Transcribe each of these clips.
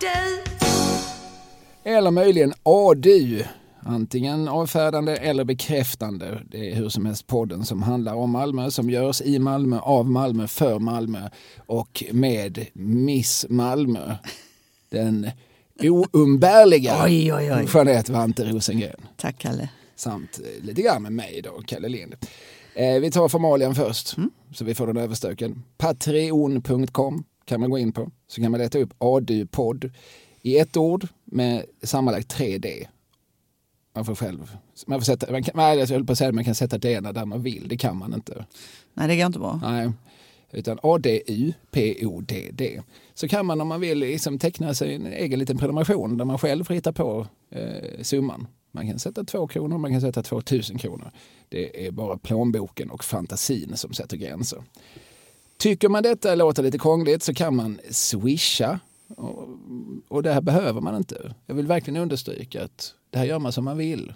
du. Eller möjligen ADU. Antingen avfärdande eller bekräftande. Det är hur som helst podden som handlar om Malmö, som görs i Malmö, av Malmö, för Malmö och med Miss Malmö. Den oumbärliga Oj, oj, oj. Jeanette Vante Rosengren. Tack Kalle. Samt eh, lite grann med mig då, Kalle Lind. Eh, vi tar formalian först, så vi får den överstöken. Patreon.com kan man gå in på. Så kan man leta upp ADU-podd i ett ord med sammanlagt 3D. Man får själv, man får sätta, man kan, nej, jag höll på att säga att man kan sätta D där man vill, det kan man inte. Nej, det går inte bra. Nej, utan ADU, PODD. Så kan man om man vill liksom teckna sig en egen liten prenumeration där man själv ritar på eh, summan. Man kan sätta två kronor, man kan sätta 2000 kronor. Det är bara plånboken och fantasin som sätter gränser. Tycker man detta låter lite krångligt så kan man swisha. Och, och det här behöver man inte. Jag vill verkligen understryka att det här gör man som man vill.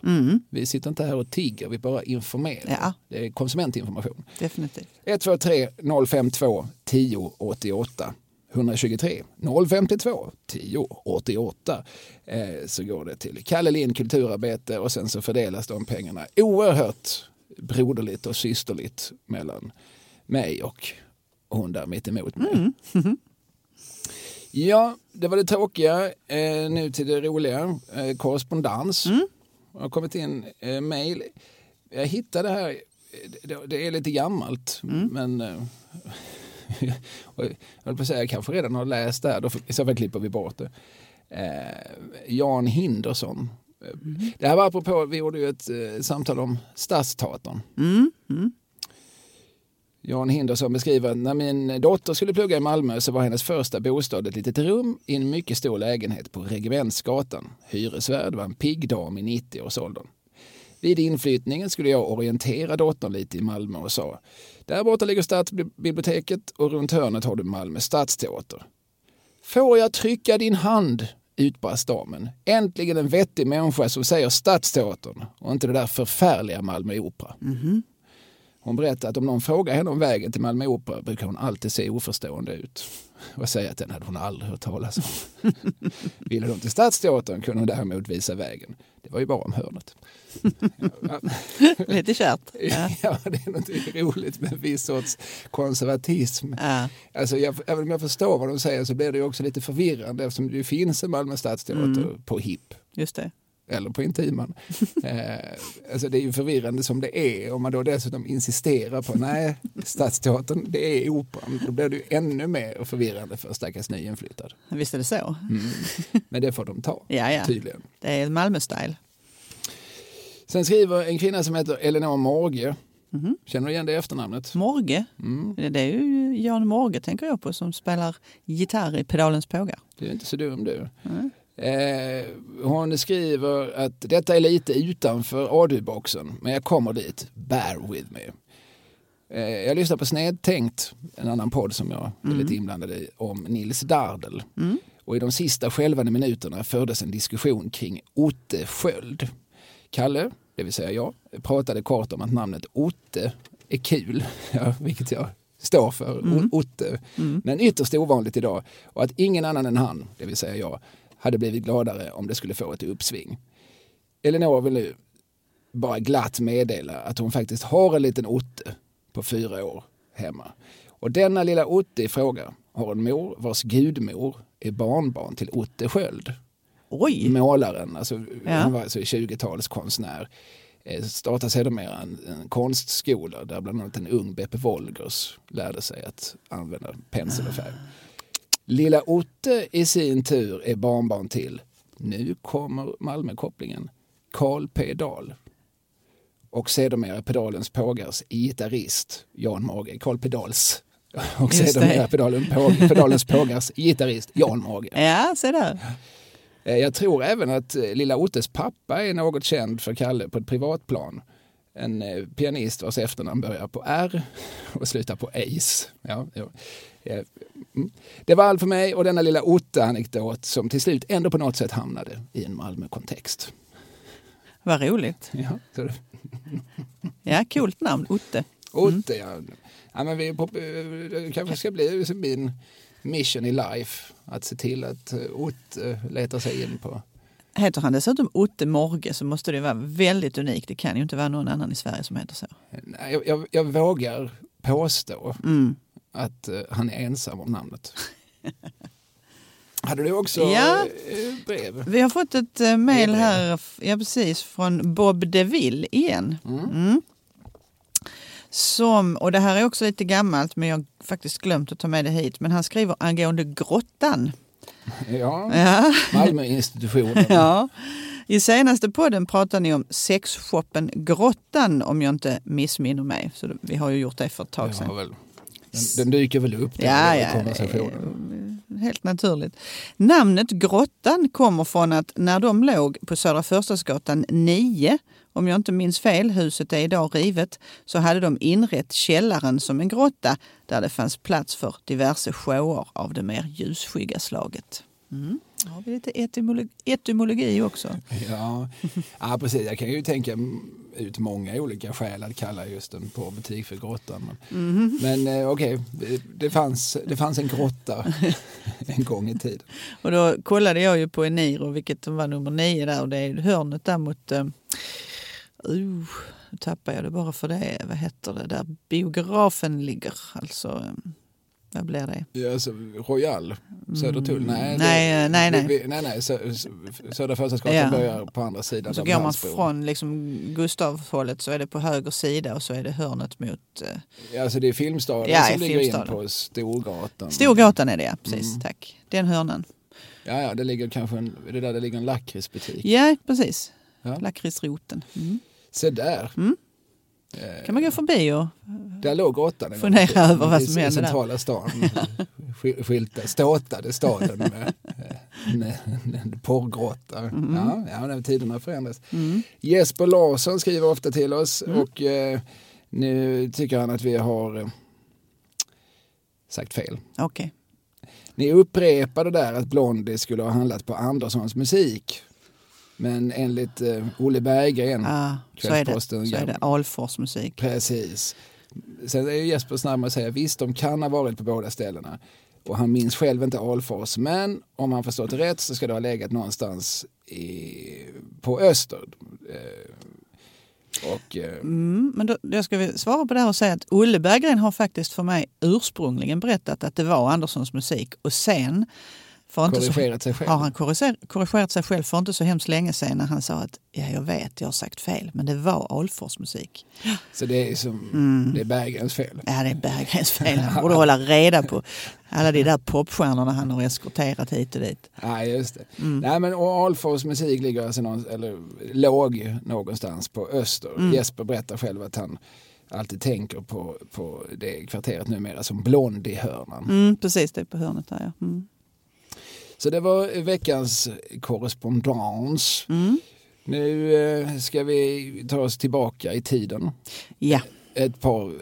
Vi sitter inte här och tigger, vi bara informerar. Ja. Det är konsumentinformation. Definitivt. 123 052 10 88 123 052 10 88 eh, så går det till Kalle Lind kulturarbete och sen så fördelas de pengarna oerhört broderligt och systerligt mellan mig och hon där mitt emot mig. Ja, det var det tråkiga. Eh, nu till det roliga. Eh, korrespondens. Jag har kommit in eh, mejl. Jag hittade här, eh, det, det är lite gammalt, men eh, jag höll på att säga, jag kanske redan har läst det här, då, i så fall klipper vi bort det. Eh, Jan Hindersson. Eh, Det här var apropå, vi gjorde ju ett eh, samtal om Stadsteatern. Jan Hindersson beskriver att när min dotter skulle plugga i Malmö så var hennes första bostad ett litet rum i en mycket stor lägenhet på Regementsgatan. Hyresvärd var en pigg dam i 90-årsåldern. Vid inflyttningen skulle jag orientera dottern lite i Malmö och sa där borta ligger stadsbiblioteket och runt hörnet har du Malmö stadsteater. Får jag trycka din hand? utbrast damen. Äntligen en vettig människa som säger Stadsteatern och inte det där förfärliga Malmö Opera. Mhm. Hon berättade att om någon frågar henne om vägen till Malmö Opera brukar hon alltid se oförstående ut och säga att den hade hon aldrig hört talas om. Ville de till Stadsteatern kunde hon däremot visa vägen. Det var ju bara om hörnet. Lite kärt. Ja. ja, det är något roligt med en viss sorts konservatism. Ja. Alltså jag, även om jag förstår vad de säger så blir det ju också lite förvirrande eftersom det finns en Malmö Stadsteater på HIP Just det. Eller på Intiman. eh, alltså det är ju förvirrande som det är om man då dessutom insisterar på nej, Stadsteatern det är operan. Då blir det ju ännu mer förvirrande för stackars nyinflyttad. Visst är det så. Men det får de ta, Ja, ja. tydligen. Det är Malmö-style. Sen skriver en kvinna som heter Elinor Morge. Känner du igen det efternamnet? Morge. Mm. Det är ju Jan Morge tänker jag på som spelar gitarr i Pedalens pågar. Du är inte så dum du. Eh, hon skriver att detta är lite utanför ADU-boxen, men jag kommer dit. Bear with me. Eh, jag lyssnar på Snedtänkt, en annan podd som jag är lite inblandad i, om Nils Dardel. Och i de sista skälvande minuterna fördes en diskussion kring Otte Sköld. Kalle, det vill säga jag, pratade kort om att namnet Otte är kul, ja, vilket jag står för, O- Otte. Men ytterst ovanligt idag och att ingen annan än han, det vill säga jag, hade blivit gladare om det skulle få ett uppsving. Elinor vill nu bara glatt meddela att hon faktiskt har en liten Otte på fyra år hemma. Och denna lilla Otte i fråga har en mor vars gudmor är barnbarn till Otte Sköld. Oj! Målaren, alltså, Ja. han var alltså 20-talskonstnär. Eh, Startade sedermera en, en konstskola där bland annat en ung Beppe Wolgers lärde sig att använda pensel och färg. Lilla Otte i sin tur är barnbarn till, nu kommer Malmökopplingen, Carl P Dahl. Och sedermera Pedalens Pågars gitarrist Jan Mage, Carl Pedals. Och sedermera Pedalen, Pedalens Pågars gitarrist Jan Mage. Ja, se där. Eh, Jag tror även att eh, lilla Ottes pappa är något känd för Kalle på ett privatplan. En eh, pianist vars efternamn börjar på R och slutar på Ace. Ja, ja. Mm. Det var allt för mig och denna lilla Otte-anekdot som till slut ändå på något sätt hamnade i en Malmö-kontext. Vad roligt. Ja, så Ja, coolt namn. Otte. Otte, ja. ja men vi på, det kanske ska bli min mission i life. att se till att eh, Otte letar sig in på. Heter han dessutom Otte Morge så måste det vara väldigt unikt. Det kan ju inte vara någon annan i Sverige som heter så. Nej, Jag, jag, jag vågar påstå Mm. Att eh, han är ensam om namnet. Hade du också Ja. eh, brev? Vi har fått ett eh, mejl här, ja, precis, från Bob DeVille igen. Mm. Mm. Som, och det här är också lite gammalt men jag har faktiskt glömt att ta med det hit. Men han skriver angående grottan. Ja, Ja. Malmöinstitutionen. Ja. I senaste podden pratar ni om sexshoppen Grottan om jag inte missminner mig. Så vi har ju gjort det för ett tag sedan. Den, den dyker väl upp där Ja, i ja, konversationen. helt naturligt. Namnet Grottan kommer från att när de låg på Södra Förstadsgatan 9, om jag inte minns fel, huset är idag rivet, så hade de inrett källaren som en grotta där det fanns plats för diverse shower av det mer ljusskygga slaget. Mm. Har vi lite etymologi, etymologi också. Ja. ja, precis. Jag kan ju tänka ut många olika skäl att kalla just en porrbutik för grottan. Men, Mhm. men eh, okej, det, det, fanns, det fanns en grotta en gång i tiden. Och då kollade jag ju på Eniro, vilket var nummer nio där och det är hörnet där mot... Uh, uh, nu tappar jag det bara för det. Vad heter det? Där biografen ligger. Alltså, eh, vad blir det? Ja, alltså, Royal, Södertull? Nej, Mm. Nej, det, nej, nej. Vi, nej, nej Sö, Sö- Södra Förstadsgatan Ja. börjar på andra sidan. Så går man från liksom Gustavshållet så är det på höger sida och så är det hörnet mot... Uh, Ja, alltså det är Filmstaden Ja, som ligger Filmstaden. in på Storgatan. Storgatan är det ja, precis. Mm. Tack. Den hörnan. Ja, ja, det ligger kanske en, det är där det ligger en lakritsbutik. Ja, precis. Ja. Lakritsroten. Mm. Se där. Mm. Eh, kan man gå förbi och... Där låg grottan. Fundera över vad som hände centrala stan. Sk- Skyltar, ståtade staden med eh, en, en, en porrgrotta. Mm. Ja, ja, när tiderna förändras. Mm. Jesper Larsson skriver ofta till oss och eh, nu tycker han att vi har eh, sagt fel. Okej. Ni upprepade där att Blondie skulle ha handlat på Anderssons musik. Men enligt eh, Olle Berggren, Ah, så är det. Kvällsposten, Så är det. Alfors musik. precis. Sen är ju Jesper snabb med att säga visst, de kan ha varit på båda ställena. Och han minns själv inte Alfors, men om han förstått det rätt så ska det ha legat någonstans i, på Öster. Eh, och, eh, Mm, men då, då ska vi svara på det här och säga att Olle Berggren har faktiskt för mig ursprungligen berättat att det var Anderssons musik och sen för inte så, korrigerat sig själv. har han korriger, korrigerat sig själv för inte så hemskt länge sedan när han sa att ja, jag vet, jag har sagt fel, men det var Alfors musik. Så det är, som, Mm. det är Berggrens fel. Ja, det är Berggrens fel. Han borde hålla reda på alla de där popstjärnorna han har eskorterat hit och dit. Nej, just det. Mm. Nej, men Alfors musik ligger alltså någon, eller låg någonstans på Öster. Mm. Jesper berättar själv att han alltid tänker på, på det kvarteret numera som Blondie-hörnan. Mm, precis, det är på hörnet där ja. Mm. Så det var veckans korrespondens. Mm. Nu eh, ska vi ta oss tillbaka i tiden. Ja. Ett par,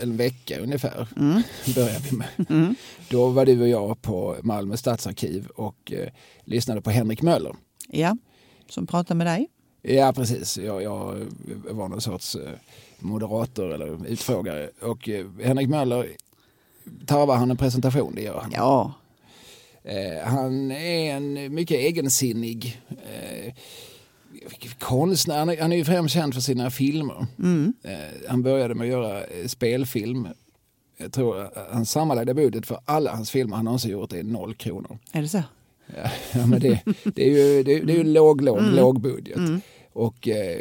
en vecka ungefär Mm. börjar vi med. Mm. Då var du och jag på Malmö stadsarkiv och eh, lyssnade på Henrik Möller. ja, som pratar med dig. Ja precis, jag, jag var någon sorts eh, moderator eller utfrågare och eh, Henrik Möller tarvar han en presentation, det gör han. Ja, Eh, han är en mycket egensinnig eh, konstnär. Han är, ju främst känd för sina filmer. mm. Eh, han började med att göra eh, spelfilm. Jag tror att hans sammanlagda budget för alla hans filmer han någonsin gjort är noll kronor. är det så? Ja, ja, men det, det är ju, det, det är ju låg, låg, Mm. låg budget. Mm. Och eh,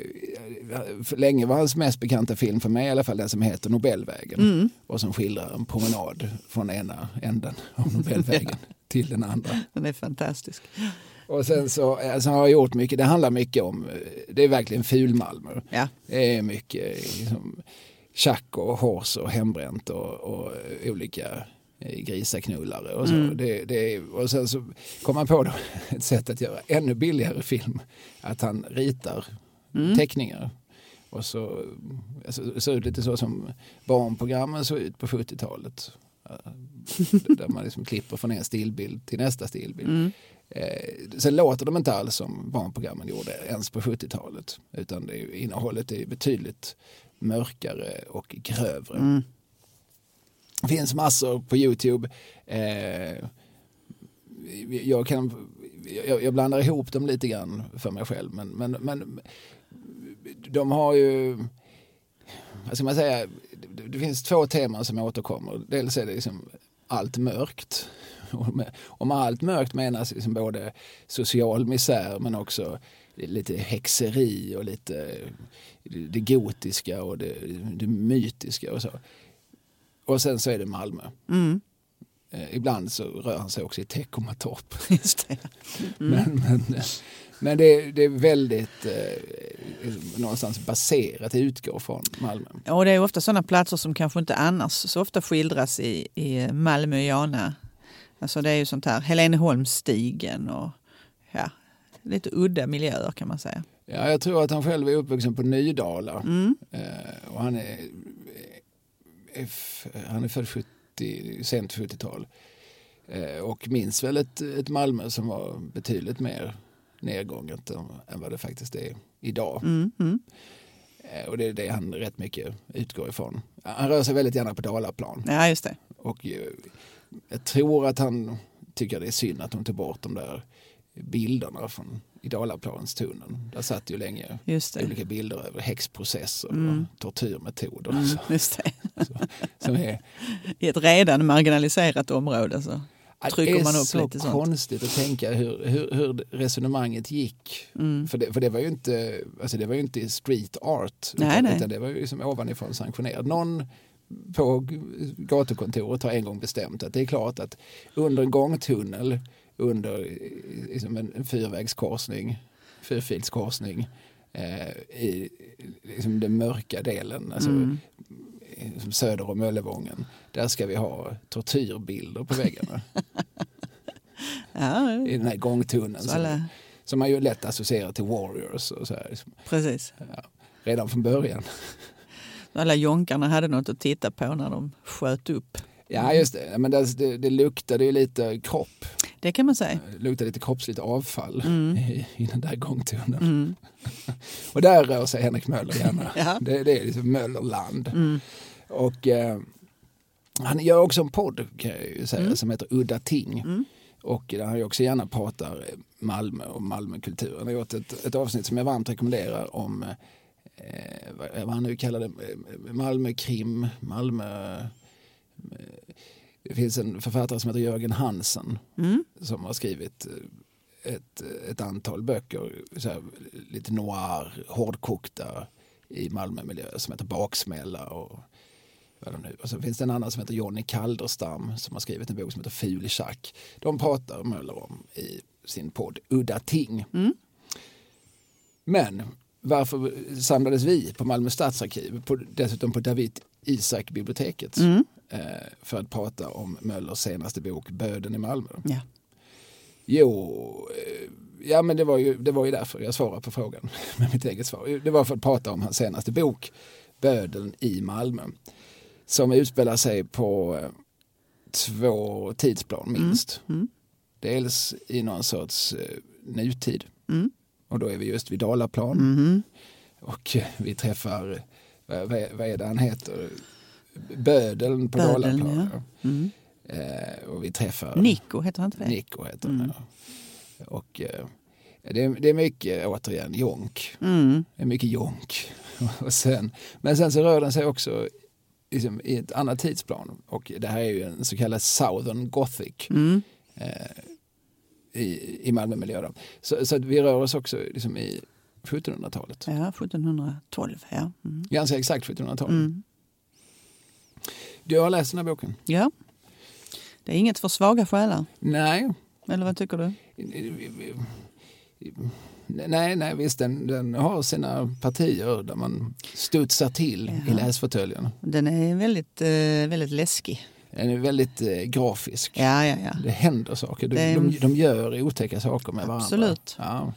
länge var hans mest bekanta film för mig i alla fall den som heter Nobelvägen. Mm. Och som skildrar en promenad från ena änden av Nobelvägen till den andra. Den är fantastisk. Och sen så alltså, har jag gjort mycket, det handlar mycket om, eh, det är verkligen ful-Malmö. Ja. Det är mycket liksom, tjack och hårs och hembränt och, och olika eh, grisaknullare och så. Mm. Det, det, och sen så kom han på då ett sätt att göra ännu billigare film. Att han ritar Mm. teckningar. Och så alltså, ser ut lite så som barnprogrammen såg ut på 70-talet. Eh, Där man liksom klipper från en stillbild till nästa stillbild. Mm. Eh, sen låter de inte alls som barnprogrammen gjorde ens på 70-talet. Utan det är, innehållet är betydligt mörkare och grövre. Mm. Det finns massor på Youtube. Eh, jag, kan, jag, jag blandar ihop dem lite grann för mig själv. Men, men, men de har ju, vad ska man säga, det, finns två teman som återkommer. Dels är det liksom allt mörkt. Och med allt mörkt menas liksom både social misär men också lite häxeri och lite det gotiska och det, det mytiska och så. Och sen så är det Malmö. Mm. Eh, ibland så rör han sig också i Teckomatorp. Just. Mm. Men, men, men det, det är väldigt eh, någonstans baserat, utgår från Malmö. Och det är ofta sådana platser som kanske inte annars så ofta skildras i, i Malmöiana. Alltså det är ju sånt här Heleneholmsstigen och ja, lite udda miljöer kan man säga. Ja, jag tror att han själv är uppvuxen på Nydala. Mm. Eh, och han är, är, han är född 70, sent 70-tal. Eh, och minns väl ett, ett Malmö som var betydligt mer nedgånget än, vad det faktiskt är idag. Mm, mm. Eh, och det är det han rätt mycket utgår ifrån. Han rör sig väldigt gärna på Dalaplan. Ja, just det. Och eh, jag tror att han tycker det är synd att de tog bort de där bilderna från i Dalaplanstunneln. Där satt ju länge olika bilder över häxprocesser mm. och tortyrmetoder. Mm, just det. Så, som är, I ett redan marginaliserat område så trycker man upp lite sånt. Det är så konstigt att tänka hur, hur, hur resonemanget gick. Mm. För, det, för det var ju inte, alltså det var ju inte street art. Nej, utan, nej. utan det var ju liksom ovanifrån sanktionerat. Någon på gatukontoret har en gång bestämt att det är klart att under en gångtunnel under liksom en fyrvägskorsning, fyrfilskorsning eh, i liksom den mörka delen, alltså Mm. Söder om Möllevången. Där ska vi ha tortyrbilder på väggarna Ja, i den här gångtunneln. så Som, alla, som man ju lätt associerar till Warriors och så här, precis. ja, redan från början. Alla jonkarna hade något att titta på när de sköt upp. Ja just det, men det, det, det luktade ju lite kropp. Det kan man säga. Det luktade lite kroppsligt avfall Mm. i, i den där gångtunneln. Mm. Och där rör sig Henrik Möller gärna. Ja. det, det är liksom Möllerland. Mm. Och eh, han gör också en podd kan jag ju säga, Mm. som heter Udda Ting. Mm. Och där han också gärna pratar Malmö och Malmökulturen. Han har gjort ett, ett avsnitt som jag varmt rekommenderar om eh, vad, vad han nu kallar det, eh, Malmökrim, Malmö... eh, Det finns en författare som heter Jörgen Hansen Mm. som har skrivit eh, ett, ett antal böcker, här, lite noir, hårdkokta i Malmömiljö som heter Baksmälla och vad de nu. Och så finns det en annan som heter Jonny Kalderstam som har skrivit en bok som heter Ful i schack. De pratar Möller om i sin podd Udda ting. Mm. Men varför samlades vi på Malmö stadsarkiv, på, dessutom på David Isak-biblioteket Mm. eh, för att prata om Möllers senaste bok Böden i Malmö? Ja. Jo, eh, ja men det var, ju, det var ju därför jag svarade på frågan med mitt eget svar. Det var för att prata om hans senaste bok Bödeln i Malmö. Som utspelar sig på eh, två tidsplan minst. Mm. Dels i någon sorts eh, nutid. Mm. Och då är vi just vid Dalaplan. Mhm. Och eh, vi träffar, eh, vad, vad är- det han heter? Bödeln på Bödeln, Dalaplan. ja. Mm. Eh, och vi träffar Nico heter han inte det? Nico heter Mm. han. ja. Och eh, det, är, det är mycket, återigen, jonk. Mm. Det är mycket jonk. Och sen, men sen så rör den sig också liksom, i ett annat tidsplan. Och det här är ju en så kallad Southern Gothic Mm. eh, i, i Malmömiljö. Så, så vi rör oss också liksom, i 1700-talet. Ja, 1712. Ja. Mm. Ganska exakt 1700-talet. Mm. Du har läst den här boken? ja. Det är inget för svaga själar. Nej. Eller vad tycker du? Nej, nej visst den, den har sina partier där man studsar till i Ja. läsfåtöljen. Den är väldigt, eh, väldigt läskig. Den är väldigt eh, grafisk. Ja, ja, ja. Det händer saker. De, är- de, de gör otäcka saker med varandra. Absolut. Ja.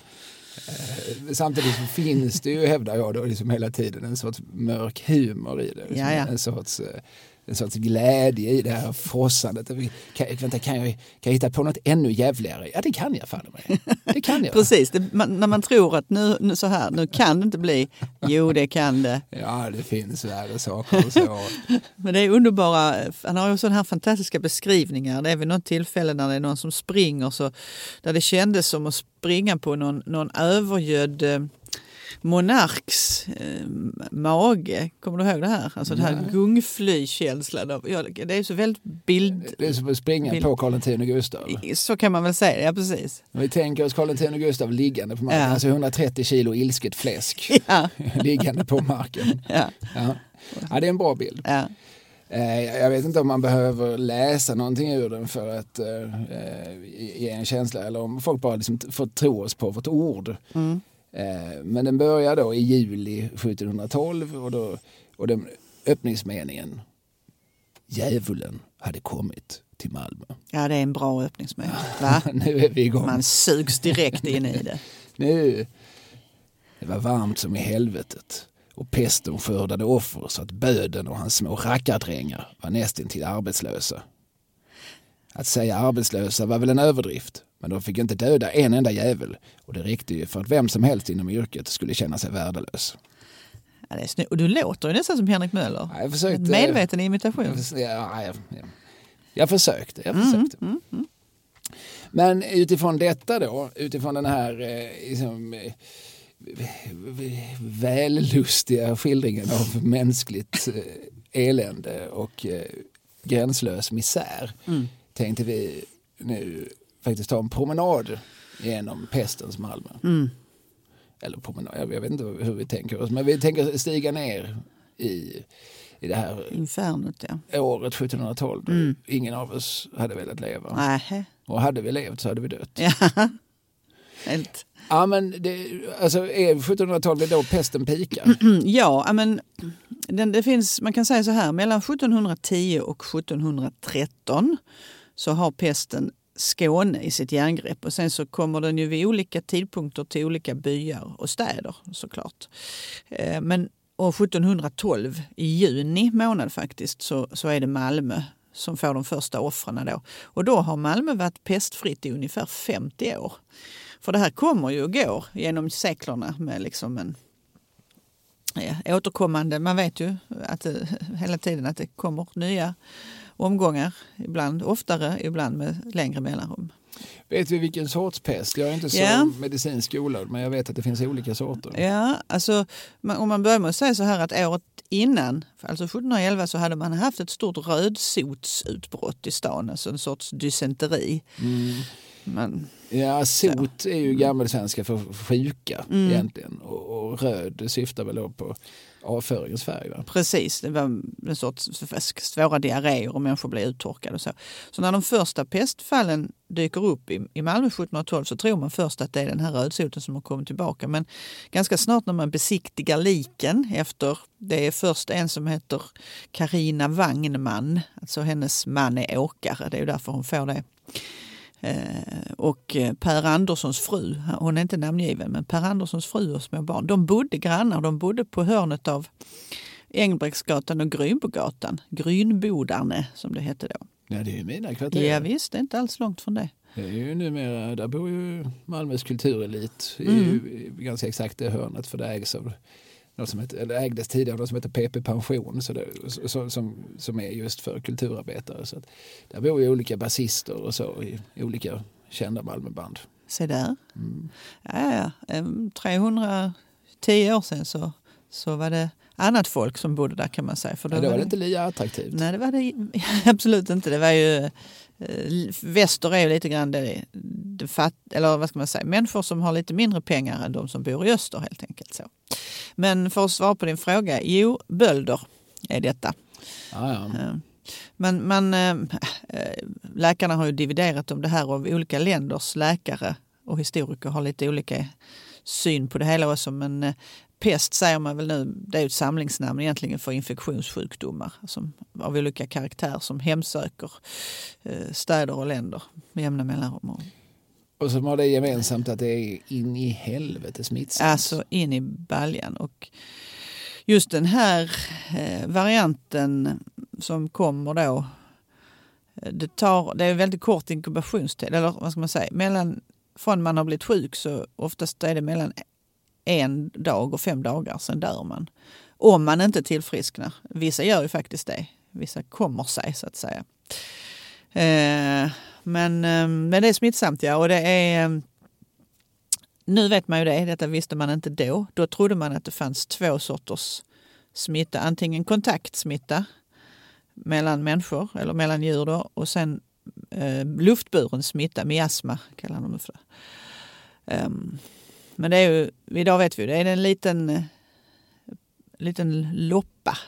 Eh, Samtidigt så finns det ju, hävdar jag, då, liksom hela tiden en sorts mörk humor i det. Liksom Ja, ja. En sorts, en sorts glädje i det här frossandet. Kan, vänta, kan, jag, kan jag hitta på något ännu jävligare? Ja, det kan jag fan mig. Det kan jag. Precis, det, man, när man tror att nu, nu så här, nu kan det inte bli. Jo, det kan det. Ja, det finns värre saker och så. Men det är underbara, han har ju sådana här fantastiska beskrivningar. Det är vid något tillfälle när det är någon som springer så där det kändes som att springa på någon, någon övergödd eh, monarks eh, mage. Kommer du ihåg det här? Alltså den här Nej. gungflykänslan. Av, ja, det är så väldigt bild... Det är som att springa Vill- på Karl X Gustav. Så kan man väl säga, ja precis. Vi tänker oss Karl X Gustav liggande på marken, Ja. alltså 130 kilo ilsket fläsk Ja, liggande på marken. ja, Ja. ja, det är en bra bild. ja. Eh, Jag vet inte om man behöver läsa någonting ur den för att eh, eh, ge en känsla eller om folk bara liksom får tro oss på vårt ord. Mm. Eh, Men den börjar då i juli 1712 och, då, och den öppningsmeningen Djävulen hade kommit till Malmö. ja det är en bra öppningsmening. Va? nu är vi igång. Man sugs direkt in i det. Nu. Det var varmt som i helvetet och pesten skördade offer så att böden och hans små rackardrängar var nästintill arbetslösa. Att säga arbetslösa var väl en överdrift, men de fick inte döda en enda jävel och det räckte ju för att vem som helst inom yrket skulle känna sig värdelös. Ja, det är snyggt. Och du låter ju nästan som Henrik Möller. Ja, Jag försökte... En medveten imitation. Jag, förs- ja, jag, jag, jag försökte. Jag Mm, försökte. Men utifrån detta då, utifrån den här eh, liksom, eh, vällustiga skildringen av mänskligt eh, elände och eh, gränslös misär Mm. tänkte vi nu faktiskt ta en promenad genom pestens Malmö. Mm. Eller promenad, jag vet inte hur vi tänker oss, men vi tänker stiga ner i, i det här Infernot, ja. året 1712 då Mm. ingen av oss hade velat leva. Nej. Och hade vi levt så hade vi dött. Ja. Helt. Ja, men det, alltså, är 1712 det är då pesten pikar? Ja, men den, det finns, man kan säga så här, mellan 1710 och 1713 så har pesten Skåne i sitt järngrepp och sen så kommer den ju vid olika tidpunkter till olika byar och städer såklart. Eh, men och 1712 i juni månad faktiskt så, så är det Malmö som får de första offren då. Och då har Malmö varit pestfritt i ungefär 50 år. För det här kommer ju och går genom seklerna med liksom en ja, återkommande, man vet ju att det, hela tiden att det kommer nya omgångar. Ibland oftare, ibland med längre mellanrum. Vet vi vilken sorts pest? Jag är inte så Ja. medicinskt skolad men jag vet att det finns olika sorter. Ja, alltså, man- om man börjar med att säga så här att året innan, alltså 1711, så hade man haft ett stort rödsotsutbrott i stan, alltså en sorts dysenteri. Mm. Man, Ja, sot är ju gammelsvenska för sjuka Mm. egentligen. Och, och röd syftar väl då på avföringens färg. Va? Precis, det var en sorts svåra diarréer och människor blev uttorkade. Och så. så när de första pestfallen dyker upp i, i Malmö 1712 så tror man först att det är den här rödsoten som har kommit tillbaka. Men ganska snart när man besiktigar liken efter, det är först en som heter Karina Wagnman, alltså hennes man är åkare, det är ju därför hon får det. Eh, och eh, Per Anderssons fru, hon är inte namngiven, men Per Anderssons fru och små barn, de bodde grannar. De bodde på hörnet av Engelbrektsgatan och Grynbogatan. Grynbodarne som det hette då. Ja, det är ju mina kvarter. Ja, visst, det är inte alls långt från det. Det är ju numera, där bor ju Malmös kulturelit i, Mm. i ganska exakt det hörnet för det ägs av något som heter, eller ägdes tidigare av något som heter PP Pension så det, så, som, som är just för kulturarbetare. Så att där bor ju olika basister och så i, i olika kända Malmöband. Se där. Mm. Ja, ja. Em, 310 år sedan så, så var det annat folk som bodde där kan man säga. För Ja, då var det inte lika attraktivt. Nej, det var det absolut inte. Det var ju, väster är ju lite grann det, det fatt, eller vad ska man säga, människor som har lite mindre pengar än de som bor i öster helt enkelt. Så. Men för att svara på din fråga, jo, bölder är detta. Ja, ja. Eh, Men eh, eh, läkarna har ju dividerat om det här och olika länders läkare och historiker har lite olika syn på det hela också. Men eh, pest säger man väl nu, det är ett samlingsnamn egentligen för infektionssjukdomar som, av olika karaktär som hemsöker eh, städer och länder med jämna mellanrum. Och- så har det gemensamt att det är in i helvete smittsamt. Alltså in i baljan. Och just den här eh, varianten som kommer då. Det, tar, det är väldigt kort inkubationstid, eller vad ska man säga, mellan, från man har blivit sjuk så oftast är det mellan en dag och fem dagar, sen dör man. Om man inte tillfrisknar. Vissa gör ju faktiskt det. Vissa kommer sig så att säga. Eh, men, eh, men det är smittsamt ja och det är eh, nu vet man ju det, detta visste man inte då. Då trodde man att det fanns två sorters smitta. Antingen kontaktsmitta mellan människor eller mellan djur då, och sen eh, luftburen smitta, miasma kallar de det för. Um, men det är ju, idag vet vi det är en liten, eh, liten loppa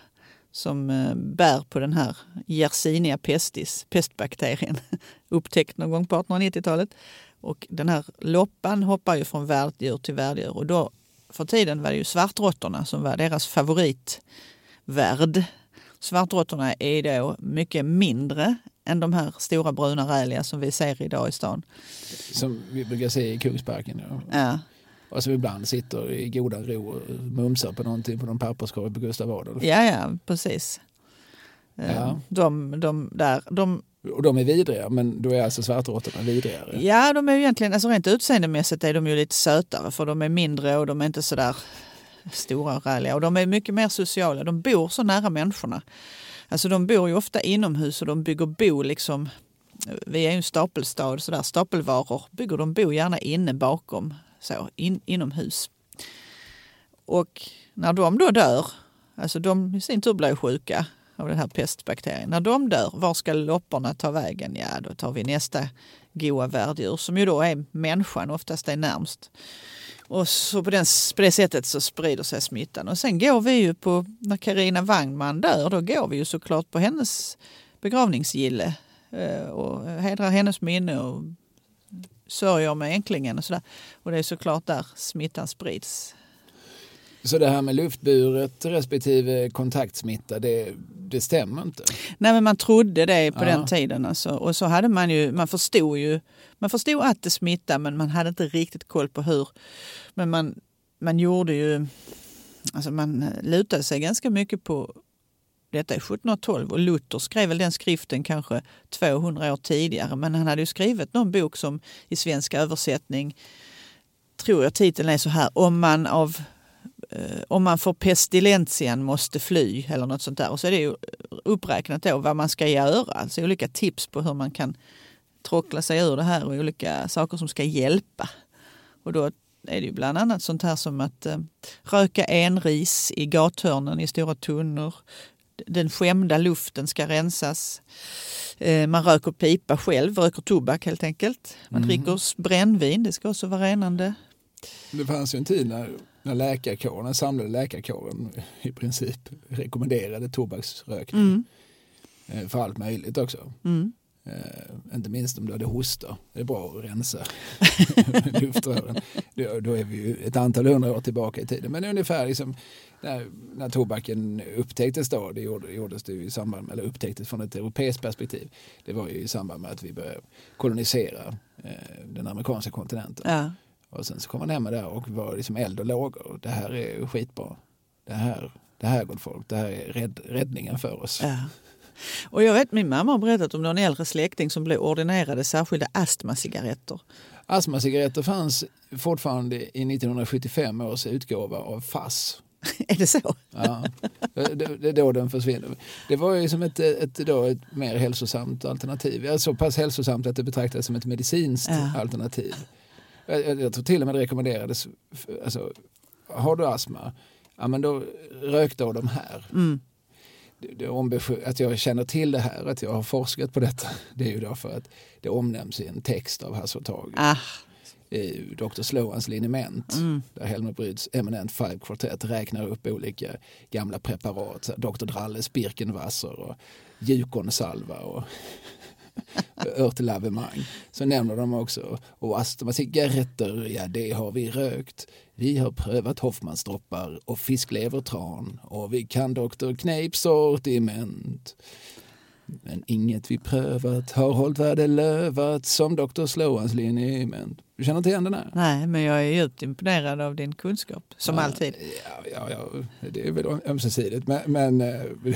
som eh, bär på den här Yersinia pestis, pestbakterien, upptäckt någon gång på 1890-talet. Och den här loppan hoppar ju från värddjur till värddjur och då för tiden var det ju svartråttorna som var deras favoritvärd. Svartråttorna är då mycket mindre än de här stora bruna räliga som vi ser idag i stan. Som vi brukar se i Kungsparken. Ja. Ja. Och som ibland sitter i goda ro och mumsar på någonting på någon papperskorg på Gustav Adolf. Ja, ja, precis. Eh, Ja. De, de, där, de, Och de är vidriga, men då är alltså svartråttorna vidrigare. ja, de är ju egentligen, alltså rent utseendemässigt är de ju lite sötare för de är mindre och de är inte så där stora och räliga. Och de är mycket mer sociala. De bor så nära människorna. Alltså de bor ju ofta inomhus och de bygger bo liksom vi är ju en stapelstad, så där stapelvaror bygger de bo gärna inne bakom, så in, inomhus. Och när de då dör, alltså de i sin tur blir sjuka av den här pestbakterien. När de dör, var ska lopporna ta vägen? Ja, då tar vi nästa goa värddjur som ju då är människan, oftast är närmst. Och så på, den, på det sättet så sprider sig smittan. Och sen går vi ju på, när Karina Wangman dör, då går vi ju såklart på hennes begravningsgille eh, och hedrar hennes minne och sörjer med änklingen och sådär. Och det är såklart där smittan sprids. Så det här med luftburet respektive kontaktsmitta, det, det stämmer inte. Nej men man trodde det på Ja. den tiden alltså. Och så hade man ju, man förstod ju, man förstod att det smittade men man hade inte riktigt koll på hur. Men man, man gjorde ju, alltså man lutade sig ganska mycket på detta är 1712 och Luther skrev väl den skriften kanske 200 år tidigare men han hade ju skrivit någon bok som i svensk översättning tror jag titeln är så här om man av eh, om man får pestilentian måste fly eller något sånt där. Och så är det ju uppräknat då vad man ska göra. Alltså olika tips på hur man kan tråckla sig ur det här och olika saker som ska hjälpa. Och då är det ju bland annat sånt här som att eh, röka enris i gathörnen i stora tunnor. Den skämda luften ska rensas. Eh, man röker pipa själv, röker tobak helt enkelt. Man Mm. dricker brännvin, det ska också vara renande. Det fanns ju en tid när, när läkarkåren, den samlade läkarkåren i princip rekommenderade tobaksrökning. Mm. eh, För allt möjligt också. Mm. Eh, inte minst om du hade hosta. Det är bra att rensa luftrören. Då, då är vi ju ett antal hundra år tillbaka i tiden. Men ungefär liksom, när, när tobaken upptäcktes då, det gjorde, gjordes det ju i samband med, eller upptäcktes från ett europeiskt perspektiv. Det var ju i samband med att vi började kolonisera eh, den amerikanska kontinenten. Ja. Och sen så kom man hem med det och var liksom eld och lågor. Det här är skitbra. Det här, det här gott folk, det här är rädd, räddningen för oss. Ja. Och jag vet min mamma har berättat om någon äldre släkting som blev ordinerade särskilda astmacigaretter. Astmacigaretter fanns fortfarande i 1975 års utgåva av FASS. Är det så? Ja, det, det är då den försvinner. Det var ju som ett, ett, då ett mer hälsosamt alternativ. Ja, så pass hälsosamt att det betraktades som ett medicinskt Ja. alternativ. Jag, jag, tror till och med det rekommenderades. Alltså, har du astma, ja, men då rök då de här. Mm. Att jag känner till det här, att jag har forskat på detta, det är ju därför att det omnämns i en text av Hasse Ah, i Dr. Slowans liniment mm. där Helmut Bryds Eminent Five Quartet räknar upp olika gamla preparat. Dr. Dralles Birkenwasser och Jukonsalva och örtlavemang. Så nämner de också och astmacigaretter, ja det har vi rökt. Vi har prövat Hoffmansdroppar och fisklevertran och vi kan Dr. Kneips sortiment. Men inget vi prövat har hållit vad det lövat som Dr. Slowans liniment. Du känner inte igen den här? Nej, men jag är djupt imponerad av din kunskap, som ja, alltid. Ja, ja, ja, det är väl ömsesidigt. Men, men eh,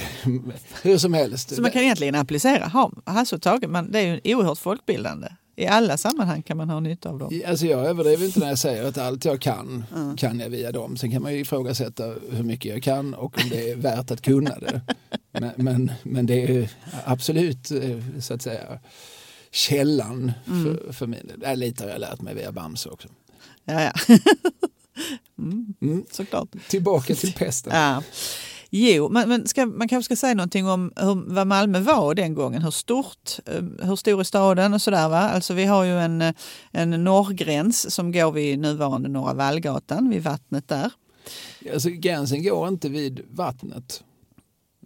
hur som helst. Så man kan egentligen applicera Hasse och Tage, men det är ju oerhört folkbildande. I alla sammanhang kan man ha nytta av dem. Alltså jag överdriver inte när jag säger att allt jag kan, mm. kan jag via dem. Sen kan man ju ifrågasätta hur mycket jag kan och om det är värt att kunna det. Men, men, men det är absolut eh, så att säga källan mm. för, för min del. Lite har jag lärt mig via Bamse också. Ja, ja. mm, mm. Såklart. Tillbaka till pesten. Ja. Jo, men, men ska, man kanske ska säga någonting om hur, vad Malmö var den gången. Hur stort, eh, hur stor är staden och sådär. Va? Alltså vi har ju en, eh, en norrgräns som går vid nuvarande Norra Vallgatan, vid vattnet där. Alltså, gränsen går inte vid vattnet.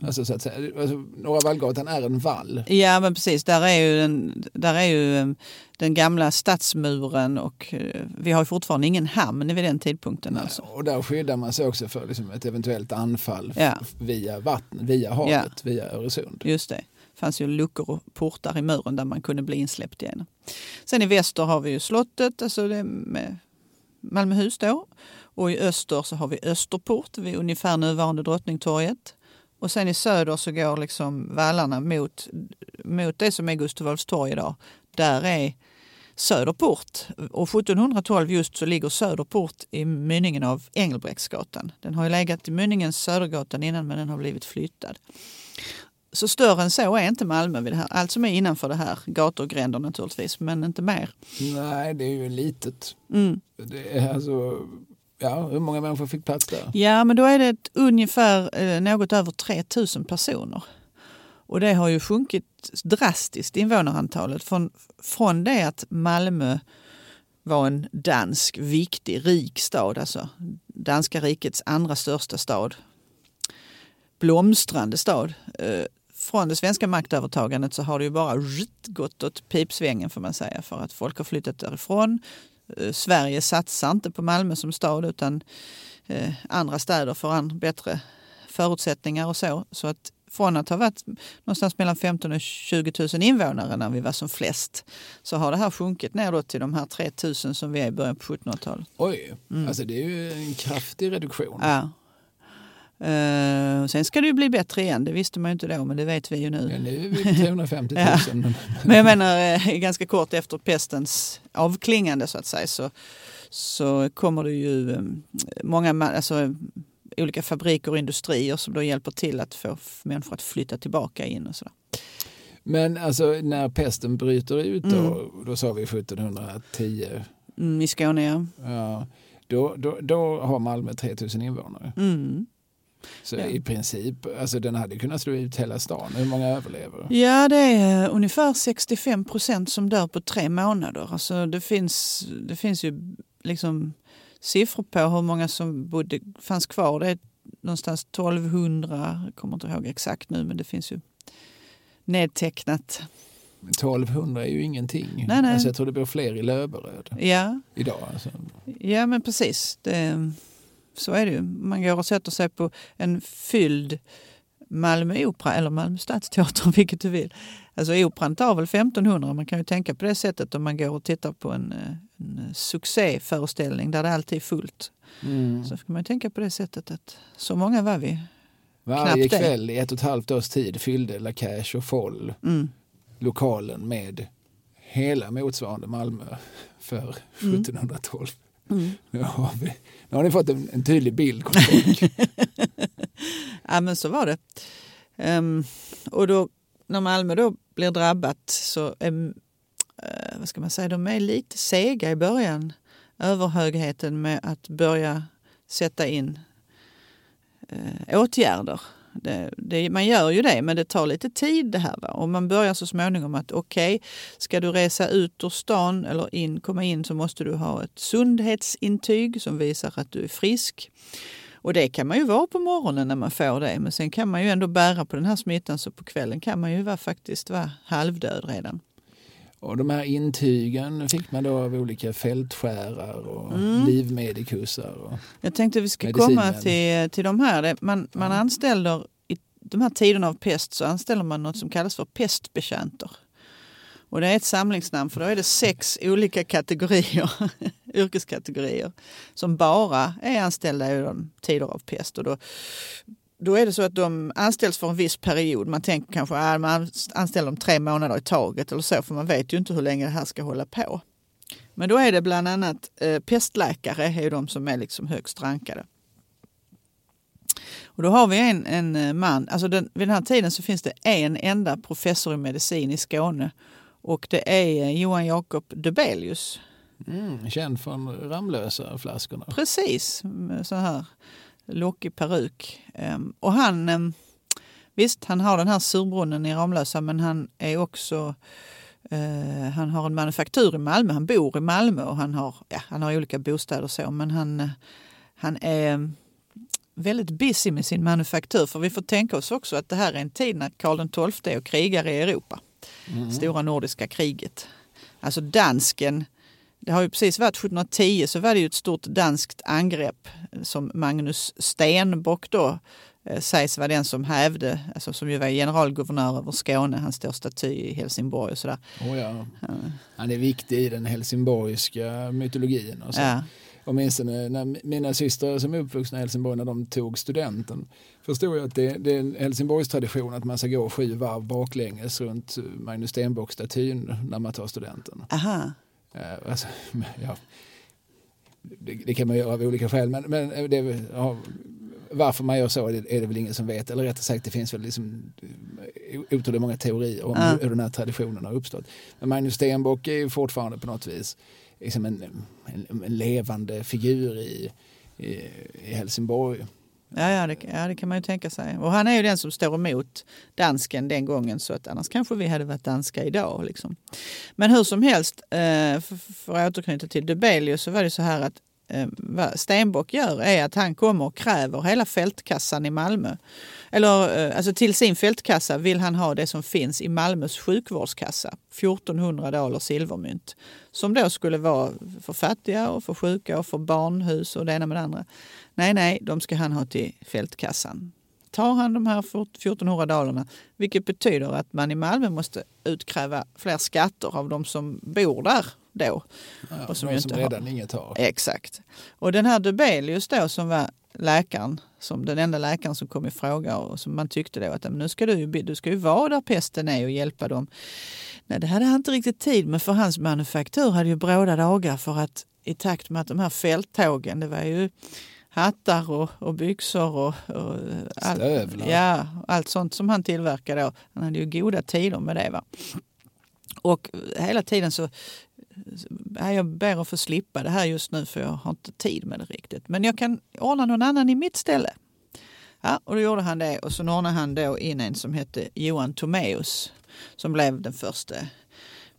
Alltså, så att säga. Alltså, Norra Vallgatan är en vall. Ja men precis, där är ju den, där är ju um, den gamla stadsmuren och uh, vi har fortfarande ingen hamn vid den tidpunkten. Nej, alltså. Och där skyddar man sig också för liksom, ett eventuellt anfall ja. via vatten, via havet, ja. via Öresund. Just det. Det fanns ju luckor och portar i muren där man kunde bli insläppt igenom. Sen i väster har vi ju slottet, alltså det med Malmöhus då. Och i öster så har vi Österport vid ungefär nuvarande Drottningtorget. Och sen i söder så går liksom vallarna mot, mot det som är Gustav Adolfs torg idag. Där är Söderport. Och 1712 just så ligger Söderport i mynningen av Engelbrektsgatan. Den har ju legat i mynningen Södergatan innan men den har blivit flyttad. Så större än så är inte Malmö vid det här. Allt som är innanför det här, gator och gränder naturligtvis, men inte mer. Nej, det är ju litet. Mm. Det är alltså Ja, hur många människor fick plats där? Ja, men då är det ungefär eh, något över 3000 personer. Och det har ju sjunkit drastiskt, invånarantalet. Från, från det att Malmö var en dansk, viktig, rik stad, alltså danska rikets andra största stad. Blomstrande stad. Eh, från det svenska maktövertagandet så har det ju bara gått åt pipsvängen får man säga för att folk har flyttat därifrån. Eh, Sverige satsar inte på Malmö som stad utan eh, andra städer får an bättre förutsättningar och så. Så att från att ha varit någonstans mellan 15 och 20 000 invånare när vi var som flest så har det här sjunkit ner till de här 3 000 som vi är i början på 1700-talet. Oj, mm. alltså det är ju en kraftig reduktion. Ja. Uh, sen ska det ju bli bättre igen, det visste man ju inte då men det vet vi ju nu. Ja, nu är vi på 350 000. ja. Men jag menar uh, ganska kort efter pestens avklingande så att säga så, så kommer det ju um, många alltså, olika fabriker och industrier som då hjälper till att få människor att flytta tillbaka in och sådär. Men alltså när pesten bryter ut då, mm. då sa vi 1710. Mm, I Skåne ja. ja då, då, då har Malmö 3000 invånare. Mm. Så ja. i princip, alltså den hade kunnat slå ut hela stan. Hur många överlever? Ja, det är ungefär 65 procent som dör på tre månader. Alltså det, finns, det finns ju liksom siffror på hur många som bodde, fanns kvar. Det är någonstans 1200, jag kommer inte ihåg exakt nu, men det finns ju nedtecknat. 1200 är ju ingenting. Nej, nej. Alltså jag tror det bor fler i Löberöd ja. idag. Alltså. Ja, men precis. Det, så är det ju. Man går och sätter sig på en fylld Malmö Opera eller Malmö Stadsteater, vilket du vill. Alltså operan tar väl 1500, man kan ju tänka på det sättet om man går och tittar på en, en succéföreställning där det alltid är fullt. Mm. Så kan man tänka på det sättet att så många var vi. Varje kväll i ett och ett halvt års tid fyllde La Cache och Foll mm. lokalen med hela motsvarande Malmö för 1712. Mm. Nu, har vi, nu har ni fått en, en tydlig bild. ja men så var det. Um, och då, när Malmö då blir drabbat så är, uh, vad ska man säga, de är lite sega i början. Överhögheten med att börja sätta in uh, åtgärder det, det, man gör ju det, men det tar lite tid det här. Va? Och man börjar så småningom att okej, okay, ska du resa ut ur stan eller in, komma in så måste du ha ett sundhetsintyg som visar att du är frisk. Och det kan man ju vara på morgonen när man får det, men sen kan man ju ändå bära på den här smittan så på kvällen kan man ju vara, faktiskt vara halvdöd redan. Och de här intygen fick man då av olika fältskärare och mm. livmedikusar. Och Jag tänkte vi ska komma till, till de här. Man, man ja. anställer de här tiderna av pest så anställer man något som kallas för pestbetjänter. Och det är ett samlingsnamn för då är det sex olika kategorier, yrkeskategorier som bara är anställda i de tider av pest. Och då, då är det så att de anställs för en viss period. Man tänker kanske att man anställer dem tre månader i taget eller så för man vet ju inte hur länge det här ska hålla på. Men då är det bland annat eh, pestläkare är de som är liksom högst rankade. Och då har vi en, en eh, man, alltså den, vid den här tiden så finns det en enda professor i medicin i Skåne och det är eh, Johan Jakob Dubelius. Mm, känd från Ramlösa flaskorna. Precis, så här lockig peruk. Um, och han, um, visst han har den här surbrunnen i Ramlösa men han är också uh, han har en manufaktur i Malmö, han bor i Malmö och han har, ja, han har olika bostäder och så men han, uh, han är väldigt busy med sin manufaktur. För vi får tänka oss också att det här är en tid när Karl XII är och krigar i Europa. Mm. Stora nordiska kriget. Alltså dansken, det har ju precis varit 1710 så var det ju ett stort danskt angrepp som Magnus Stenbock då eh, sägs vara den som hävde, alltså som ju var generalguvernör över Skåne, han står staty i Helsingborg och sådär. Oh ja. Han är viktig i den helsingborgska mytologin. Och så. Ja åtminstone när mina systrar som är uppvuxna i Helsingborg när de tog studenten förstod jag att det, det är en Helsingborgs tradition att man ska gå sju varv baklänges runt Magnus Stenbock-statyn när man tar studenten. Aha. Uh, alltså, ja. Det, det, kan man göra av olika skäl men, men det, ja, varför man gör så är det, väl ingen som vet. Eller rättare sagt det finns väl liksom otroligt många teorier om uh. hur den här traditionen har uppstått. Men Magnus Stenbock är fortfarande på något vis liksom en, en, en levande figur i, i, i Helsingborg. Ja, ja det, ja, det kan man ju tänka sig. Och han är ju den som står emot dansken den gången så att annars kanske vi hade varit danska idag. Liksom. Men hur som helst, eh, för att återknyta till Dubelius så var det så här att eh, vad Stenbock gör är att han kommer och kräver hela fältkassan i Malmö. Eller eh, alltså till sin fältkassa vill han ha det som finns i Malmös sjukvårdskassa. 1400 dollar silvermynt. Som då skulle vara för fattiga och för sjuka och för barnhus och det ena med det andra. Nej, nej, de ska han ha till fältkassan. Tar han de här 1400 dollarna, vilket betyder att man i Malmö måste utkräva fler skatter av de som bor där då. Ja, och som, de som inte redan har. inget har. Exakt. Och den här Dubelius då som var läkaren, som den enda läkaren som kom i fråga och som man tyckte då att nu ska du, du ska ju vara där pesten är och hjälpa dem. Nej, det hade han inte riktigt tid med för hans manufaktur hade ju bråda dagar för att i takt med att de här fälttågen, det var ju hattar och, och byxor och, och allt, ja, allt sånt som han tillverkade. Han hade ju goda tider med det. Va? Och hela tiden så jag ber att få slippa det här just nu för jag har inte tid med det riktigt. Men jag kan ordna någon annan i mitt ställe. Ja, och då gjorde han det och så ordnade han då in en som hette Johan Tomeus som blev den första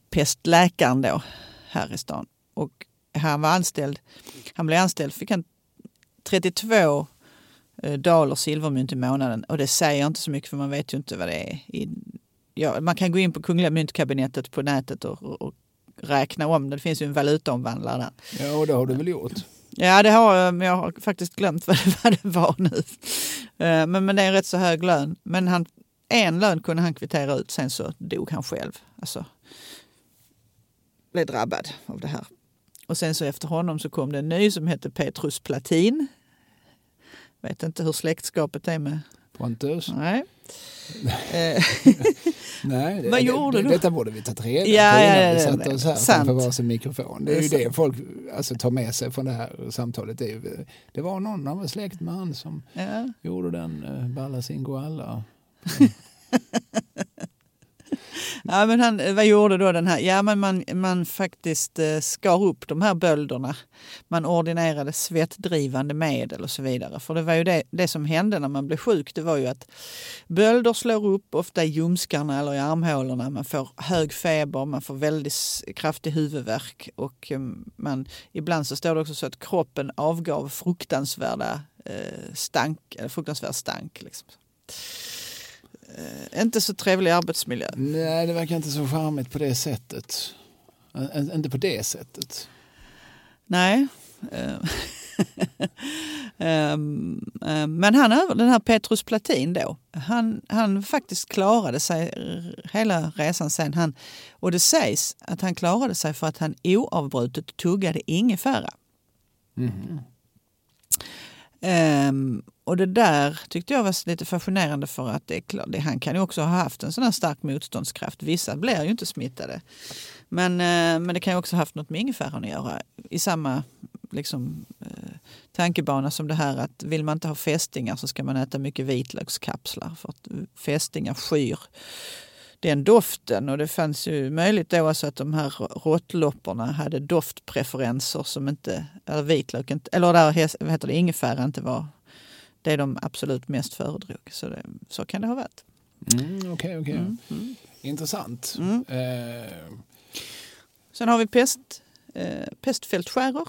pestläkaren då här i stan. Och han var anställd, han blev anställd, fick han 32 eh, daler silvermynt i månaden och det säger inte så mycket för man vet ju inte vad det är. I, ja, man kan gå in på Kungliga myntkabinettet på nätet och, och, räkna om det. Det finns ju en valutaomvandlare där. Ja, och det har du väl gjort? Ja, det har jag, men jag har faktiskt glömt vad det, vad det var nu. Eh, men, men det är en rätt så hög lön. Men han, en lön kunde han kvittera ut, sen så dog han själv. Alltså, blev drabbad av det här. Och sen så efter honom så kom det en ny som hette Petrus Platin. Vet inte hur släktskapet är med Pontus? Nej. Eh, Nej, det, Vad gjorde det, du? Detta borde vi tagit reda ja, på innan ja, vi satte oss här sant. framför varsin mikrofon. Det är, det är ju det folk alltså, tar med sig från det här samtalet. Det, är, det var någon av släkt med han som ja. gjorde den uh, Balla Singoalla. Ja, men han, eh, vad gjorde då den här? Ja, men man, man faktiskt eh, skar upp de här bölderna. Man ordinerade svettdrivande medel och så vidare. För det var ju det, det som hände när man blev sjuk. Det var ju att bölder slår upp, ofta i ljumskarna eller i armhålorna. Man får hög feber, man får väldigt kraftig huvudvärk och eh, man, ibland så står det också så att kroppen avgav fruktansvärda eh, stank, eller fruktansvärd stank. Liksom. Eh, inte så trevlig arbetsmiljö. Nej, det verkar inte så charmigt på det sättet. Inte på det sättet. Nej. Eh, Ehm, ehm, men han, den här Petrus Platin då, han, han faktiskt klarade sig hela resan sen. Han, och det sägs att han klarade sig för att han oavbrutet tuggade ingefära. Mhm. Um, och det där tyckte jag var lite fascinerande för att det är klart, det, han kan ju också ha haft en sån här stark motståndskraft. Vissa blir ju inte smittade. Men, uh, men det kan ju också ha haft något med ingefäran att göra. I samma liksom, uh, tankebana som det här att vill man inte ha fästingar så ska man äta mycket vitlökskapslar. För att fästingar skyr den doften. Och det fanns ju möjligt då alltså att de här råttlopporna hade doftpreferenser som inte, eller vitlök, inte- eller där vad heter det, ingefära inte var det de absolut mest föredrog. Så, det, så kan det ha varit. Mm, Okej, okej. Mm, mm. Intressant. Mm. Eh, Sen har vi pest, eh, pestfältskäror.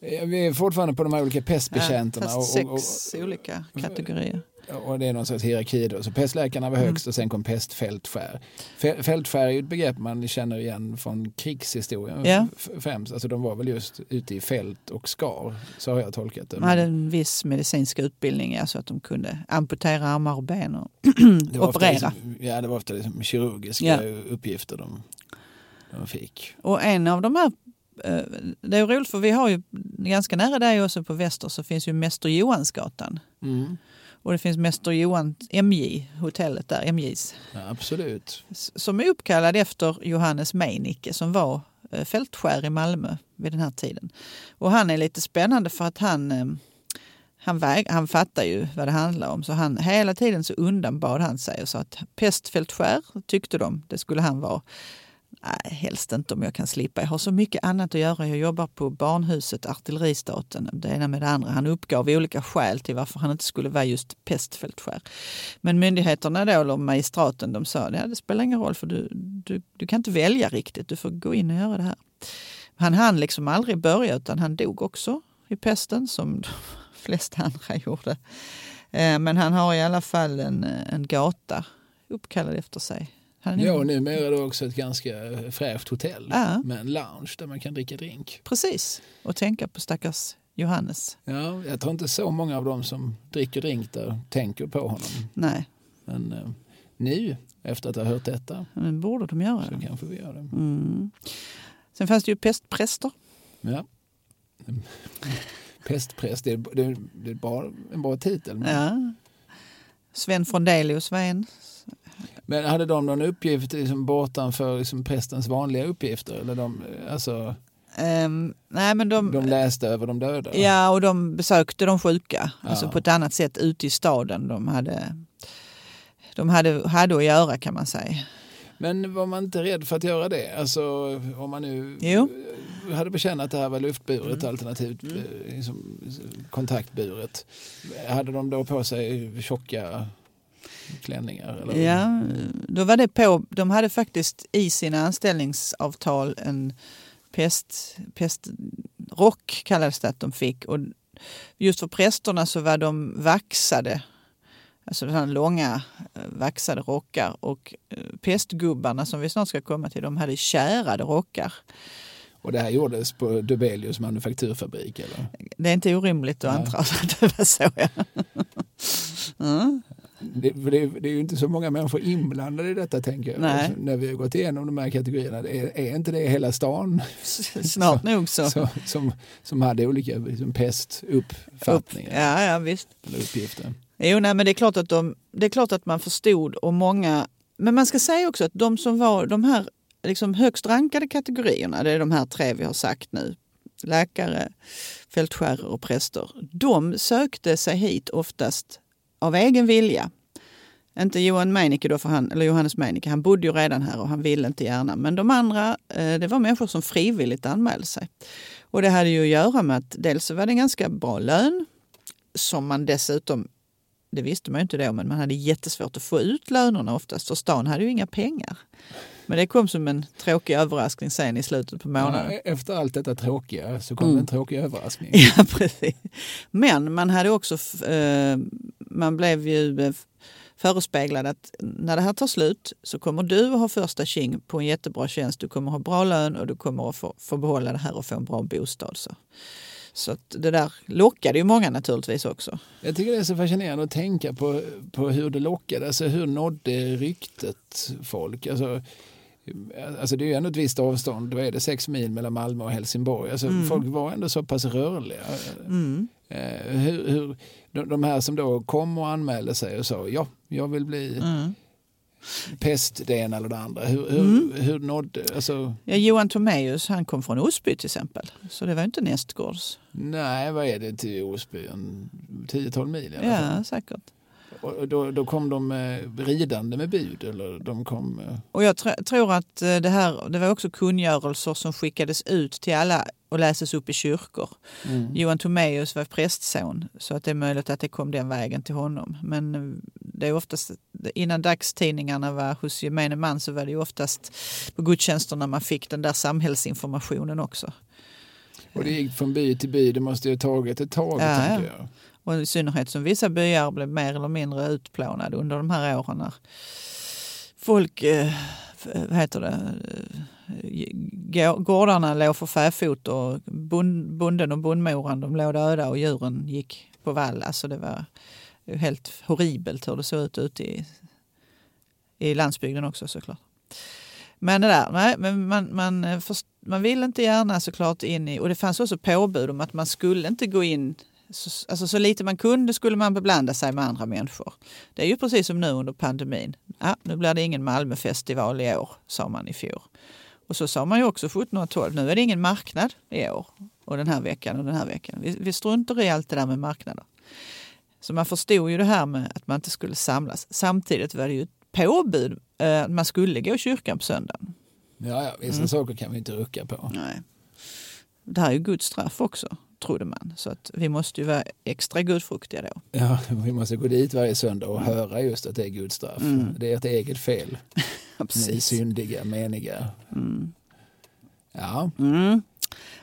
eh, vi är fortfarande på de här olika pestbekämparna. fast och, sex och, olika kategorier. Och, det är någon sorts hierarki då. Så pestläkarna var Mm. högst och sen kom pestfältskär. Fä- Fältskär är ju ett begrepp man känner igen från krigshistorien f- främst. Alltså de var väl just ute i fält och skar. Så har jag tolkat det. De hade en viss medicinsk utbildning, alltså att de kunde amputera armar och ben och operera. Liksom, ja, det var ofta liksom kirurgiska Ja. uppgifter de, de fick. Och en av de här, eh, det är roligt för vi har ju ganska nära dig också på Väster så finns ju Mäster Johansgatan. Mm. Och det finns Mäster Johan, MJ, hotellet där, MJs. Ja, absolut. Som är uppkallad efter Johannes Meinicke som var eh, fältskär i Malmö vid den här tiden. Och han är lite spännande för att han, eh, han, väg, han fattar ju vad det handlar om. Så han, hela tiden så undanbad han sig och sa att pestfältskär tyckte de, det skulle han vara. Nej, helst inte om jag kan slippa. Jag har så mycket annat att göra. Jag jobbar på barnhuset, artilleristaten, det ena med det andra. Han uppgav olika skäl till varför han inte skulle vara just pestfältskär. Men myndigheterna då, eller magistraten, de sa att det spelar ingen roll för du, du, du kan inte välja riktigt. Du får gå in och göra det här. Han hann liksom aldrig börja utan han dog också i pesten som de flesta andra gjorde. Eh, men han har i alla fall en, eh, en gata uppkallad efter sig. Ja, och numera är det också ett ganska fräscht hotell Ja. med en lounge där man kan dricka drink. Precis, och tänka på stackars Johannes. Ja, jag tror inte så många av dem som dricker drink där tänker på honom. Nej, Men eh, nu, efter att ha hört detta, men borde de göra så det. kanske vi gör det. Mm. Sen fanns det ju pestpräster. Ja. Pestpräst, det är, det är, det är bara, en bra titel. Men, Ja. Sven Frondelius var en. Men hade de någon uppgift liksom, bortanför liksom, prästens vanliga uppgifter? Eller de, alltså, Ehm, nej, men de, de läste över de döda? Ja, och de besökte de sjuka. Alltså Ja. på ett annat sätt ute i staden. De hade, de hade, hade att göra kan man säga. Men var man inte rädd för att göra det? Alltså om man nu Jo. hade bekänt att det här var luftburet Mm. alternativt eh, liksom, kontaktburet. Hade de då på sig tjocka klänningar? Eller? Ja, då var det på, de hade faktiskt i sina anställningsavtal en pest, pestrock kallades det att de fick. Och just för prästerna så var de vaxade, alltså här långa eh, vaxade rockar. Och eh, pestgubbarna som vi snart ska komma till, de hade kärade rockar. Och det här gjordes på Dubelius manufakturfabrik? Eller? Det är inte orimligt att anta att det var så. Ja. Mm. Det, det, det är ju inte så många människor inblandade i detta tänker jag. Alltså, när vi har gått igenom de här kategorierna, är, är inte det hela stan Snart nog så. så, som, som hade olika liksom, pestuppfattningar Ja, ja, visst. eller uppgifter? Jo, nej, men det är, klart att de, det är klart att man förstod och många... Men man ska säga också att de som var de här liksom högst rankade kategorierna, det är de här tre vi har sagt nu, läkare, fältskärare och präster, de sökte sig hit oftast av egen vilja. Inte Johan Meinicke då, för han, eller Johannes Meinicke, han bodde ju redan här och han ville inte gärna. Men de andra, eh, det var människor som frivilligt anmälde sig. Och det hade ju att göra med att dels så var det en ganska bra lön som man dessutom det visste man ju inte då, men man hade jättesvårt att få ut lönerna oftast. För stan hade ju inga pengar. Men det kom som en tråkig överraskning sen i slutet på månaden. Ja, efter allt detta tråkiga så kom Mm. en tråkig överraskning. Ja, precis. Men man hade också, eh, man blev ju eh, förespeglad att när det här tar slut så kommer du att ha första tjing på en jättebra tjänst. Du kommer att ha bra lön och du kommer att få, få behålla det här och få en bra bostad. Så, Så det där lockade ju många naturligtvis också. Jag tycker det är så fascinerande att tänka på, på hur det lockade, alltså hur nådde ryktet folk? Alltså, Alltså det är ju ändå ett visst avstånd, då är det sex mil mellan Malmö och Helsingborg. Alltså mm. Folk var ändå så pass rörliga. Mm. Eh, hur, hur, de här som då kom och anmälde sig och sa ja, jag vill bli mm. pest det ena eller det andra. Hur, hur, mm. hur nådde, alltså... ja, Johan Tomeus han kom från Osby till exempel, så det var inte nästgårds. Nej, vad är det till Osby? 10-12 mil i alla fall. Ja, säkert. Och då, då kom de eh, ridande med bud? Eller de kom, eh... och jag tr tror att eh, det, här, det var också kungörelser som skickades ut till alla och läses upp i kyrkor. Mm. Johan Tomeus var prästson så att det är möjligt att det kom den vägen till honom. Men det är oftast, innan dagstidningarna var hos gemene man så var det oftast på gudstjänsterna man fick den där samhällsinformationen också. Och det gick från by till by, det måste ju ha tagit ett tag. Ja, tänker jag. Och i synnerhet som vissa byar blev mer eller mindre utplånade under de här åren när folk, eh, vad heter det, eh, gårdarna låg för fäfot och bonden och bondmoran de låg döda och djuren gick på vall. Alltså det var helt horribelt hur det såg ut ute i, i landsbygden också såklart. Men det där, nej, men man, man, eh, man vill inte gärna såklart in i, och det fanns också påbud om att man skulle inte gå in så, alltså så lite man kunde skulle man beblanda sig med andra människor. Det är ju precis som nu under pandemin. Ah, nu blir det ingen Malmöfestival i år, sa man i fjol. Och så sa man ju också 1712, nu är det ingen marknad i år och den här veckan och den här veckan. Vi, vi struntar i allt det där med marknader. Så man förstod ju det här med att man inte skulle samlas. Samtidigt var det ju ett påbud eh, att man skulle gå i kyrkan på söndagen. Ja, ja vissa mm. saker kan vi inte rucka på. Nej. Det här är ju Guds straff också trodde man. Så att vi måste ju vara extra gudfruktiga då. Ja, vi måste gå dit varje söndag och mm. höra just att det är Guds straff. Mm. Det är ett eget fel. Ni syndiga, meniga. Mm. Ja. Mm.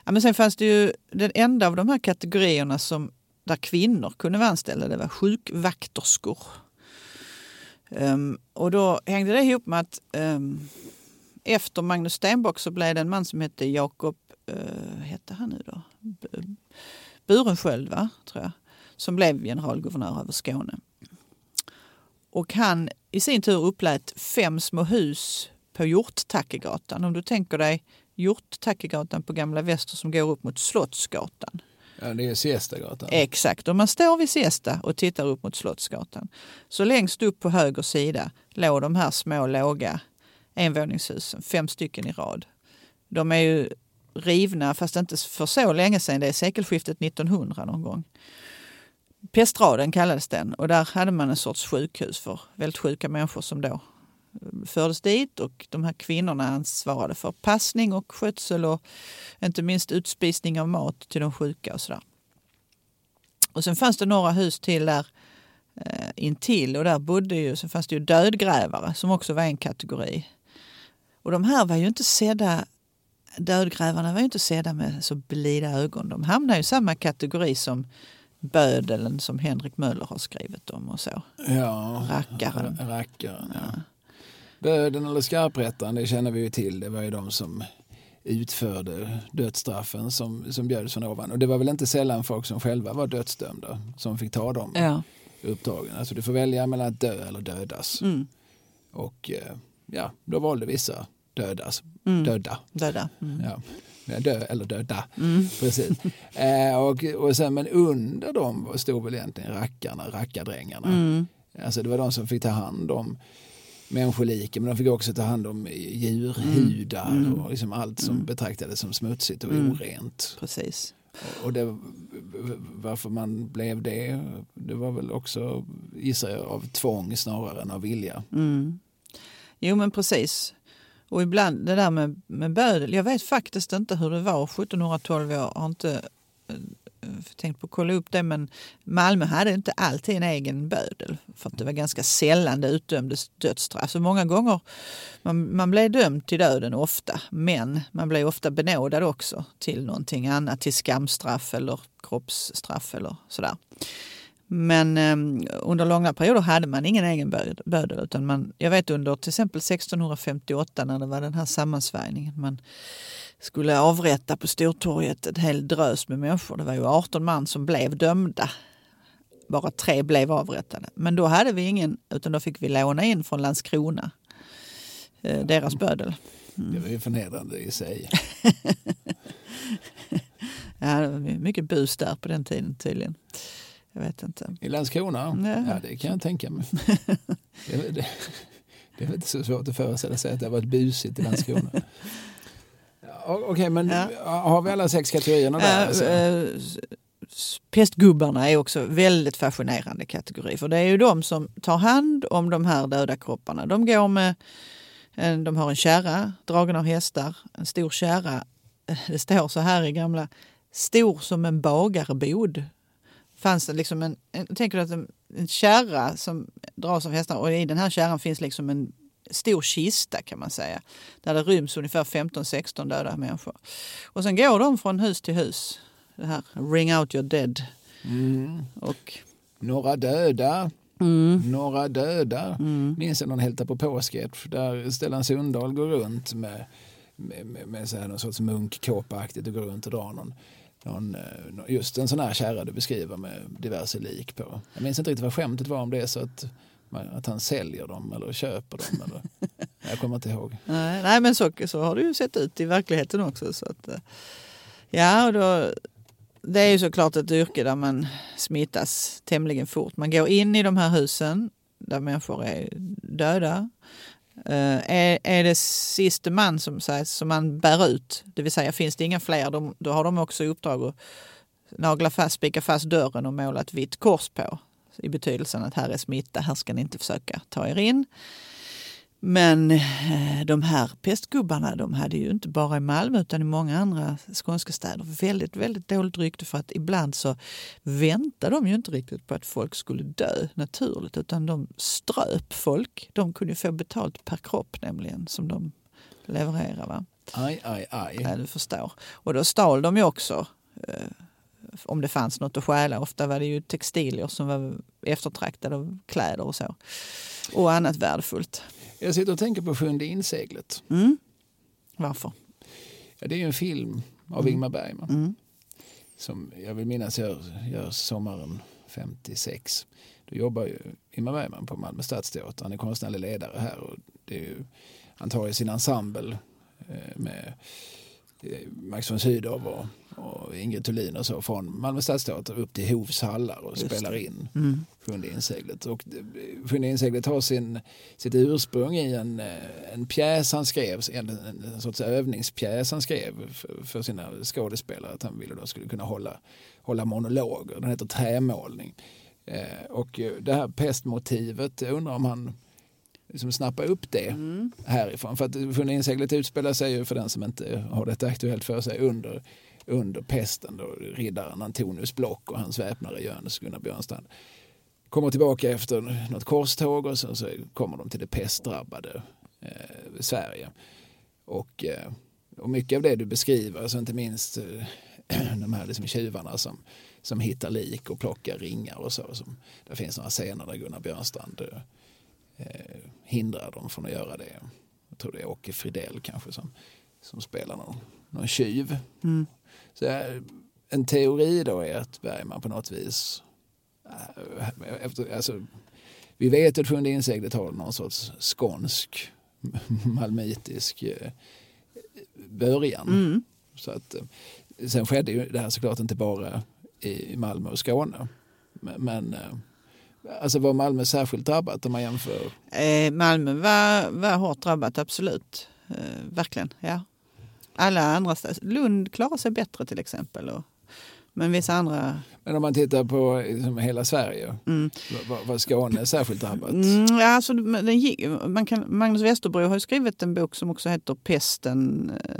ja. Men sen fanns det ju den enda av de här kategorierna som där kvinnor kunde vara anställda, det var sjukvakterskor. Um, och då hängde det ihop med att um, efter Magnus Stenbock så blev det en man som hette Jakob, uh, hette han nu då? Burenskiöld, va? tror jag, som blev generalguvernör över Skåne. Och han i sin tur upplät fem små hus på Hjorttackegatan. Om du tänker dig Hjorttackegatan på Gamla Väster som går upp mot Slottsgatan. Ja, det är Siestagatan. Exakt. Om man står vid Siesta och tittar upp mot Slottsgatan så längst upp på höger sida låg de här små låga envåningshusen, fem stycken i rad. De är ju rivna, fast inte för så länge sedan. Det är sekelskiftet 1900 någon gång. Pestraden kallades den och där hade man en sorts sjukhus för väldigt sjuka människor som då eh, fördes dit och de här kvinnorna ansvarade för passning och skötsel och inte minst utspisning av mat till de sjuka och sådär. Och sen fanns det några hus till där eh, intill och där bodde ju, sen fanns det ju dödgrävare som också var en kategori. Och de här var ju inte sedda dödgrävarna var ju inte sedda med så blida ögon. De hamnar i samma kategori som bödeln som Henrik Möller har skrivit om och så. Ja, rackaren. rackaren ja. Böden eller skarprättaren, det känner vi ju till. Det var ju de som utförde dödsstraffen som, som bjöds från ovan. Och det var väl inte sällan folk som själva var dödsdömda som fick ta de ja. uppdragen. Alltså du får välja mellan att dö eller dödas. Mm. Och eh, ja, då valde vissa dödas. Mm. Döda. Döda. Mm. Ja. Dö, eller döda. Mm. Precis. eh, och, och sen, men under dem stod väl egentligen rackarna, rackardrängarna. Mm. Alltså det var de som fick ta hand om människoliken men de fick också ta hand om djurhudar mm. mm. och liksom allt som mm. betraktades som smutsigt och mm. orent. Precis. Och det, varför man blev det, det var väl också, gissar jag, av tvång snarare än av vilja. Mm. Jo men precis. Och ibland det där med, med bödel, jag vet faktiskt inte hur det var 1712, jag har inte äh, tänkt på att kolla upp det men Malmö hade inte alltid en egen bödel för att det var ganska sällan det utdömdes dödsstraff. Så många gånger, man, man blev dömd till döden ofta men man blev ofta benådad också till någonting annat, till skamstraff eller kroppsstraff eller sådär. Men eh, under långa perioder hade man ingen egen böd- bödel. Utan man, jag vet under till exempel 1658 när det var den här sammansvärjningen. Man skulle avrätta på Stortorget ett hel drös med människor. Det var ju 18 man som blev dömda. Bara tre blev avrättade. Men då hade vi ingen, utan då fick vi låna in från Landskrona. Eh, deras bödel. Det var ju förnedrande i sig. Ja, det var mycket bus där på den tiden tydligen. Jag vet inte. I Landskrona? Ja. Ja, det kan jag tänka mig. Det, är- det, det är väl inte så svårt att föreställa sig att det har varit busigt i Landskrona. Okej, men Ja. har vi alla sex kategorierna där? Äh, alltså? äh, s- Pestgubbarna är också väldigt fascinerande kategori. För det är ju de som tar hand om de här döda kropparna. De går med, de har en kärra dragen av hästar, en stor kärra. Det står så här i gamla, stor som en bagarbod. Fanns det liksom en, en, tänker du att en, en kärra som dras av hästar och i den här kärran finns liksom en stor kista kan man säga. Där det ryms ungefär 15-16 döda människor. Och sen går de från hus till hus. Det här ring out your dead. Mm. Och, Några döda, mm, några döda. mm, Minns jag någon Hälta på påsketch där Stellan Sundahl går runt med, med, med, med så här någon sorts munkkåpaaktigt och går runt och drar någon, någon, eh, just en sån här kärra du beskriver med diverse lik på. Jag minns inte riktigt vad skämtet var om det är så att, att han säljer dem eller köper dem. Eller, jag kommer inte ihåg. nej, nej men så, så har det ju sett ut i verkligheten också. Så att, eh, ja, och då, det är ju såklart ett yrke där man smittas tämligen fort. Man går in i de här husen där människor är döda. Uh, är, är det siste man som, här, som man bär ut, det vill säga finns det inga fler, de, då har de också i uppdrag att nagla fast, spika fast dörren och måla ett vitt kors på. I betydelsen att här är smitta, här ska ni inte försöka ta er in. Men eh, de här pestgubbarna de hade ju inte bara i Malmö utan i många andra skånska städer väldigt, väldigt dåligt rykte för att ibland så väntade de ju inte riktigt på att folk skulle dö naturligt utan de ströp folk. De kunde ju få betalt per kropp nämligen som de levererar. Va? Aj, aj, aj. Ja, du förstår. Och då stal de ju också eh, om det fanns något att stjäla. Ofta var det ju textilier som var eftertraktade och kläder och så. Och annat värdefullt. Jag sitter och tänker på Sjunde inseglet. Mm. Varför? Ja, det är ju en film av Ingmar Bergman. Mm. som jag vill minnas gör, gör sommaren 56. Då jobbar ju Ingmar Bergman på Malmö stadsteater. Han är konstnärlig ledare här. Och det är ju, han tar ju sin ensemble eh, med eh, Max von Sydow och, och Ingrid Thulin och så från Malmö stadsteater upp till Hovs hallar och Just spelar in Mm. Sjunde inseglet. Och Sjunde inseglet har sin, sitt ursprung i en, eh, en pjäs han skrev, en, en, sorts övningspjäs han skrev för, för sina skådespelare. Att han ville då skulle kunna hålla, hålla monologer. Den heter Trämålning. Eh, och eh, det här pestmotivet, jag undrar om han liksom snappar upp det Mm. härifrån. För att Sjunde inseglet utspelar sig ju för den som inte har detta aktuellt för sig under, under pesten. Då riddaren Antonius Block och hans väpnare Jöns Gunnar Björnstrand kommer tillbaka efter något korståg och sen så kommer de till det pestdrabbade eh, Sverige. Och, eh, och mycket av det du beskriver, alltså inte minst eh, de här liksom tjuvarna som, som hittar lik och plockar ringar och så. Som, det finns några scener där Gunnar Björnstrand eh, eh, hindrar dem från att göra det. Jag tror det är Åke Fridell kanske som, som spelar någon, någon tjuv. Mm. Så eh, en teori då är att Bergman på något vis eh, efter, alltså, vi vet att Sjunde inseglet har någon sorts skånsk malmitisk eh, början. Mm. Så att, sen skedde ju det här såklart inte bara i Malmö och Skåne. Men, alltså var Malmö särskilt drabbat om man jämför? Eh, Malmö var, var hårt drabbat, absolut. Eh, verkligen, ja. Alla andra städer. Lund klarar sig bättre till exempel. Och, men vissa andra... Men om man tittar på liksom, hela Sverige, Mm. var, var Skåne särskilt drabbat? Mm, alltså, den man kan, Magnus Westerbro har skrivit en bok som också heter Pesten. eh,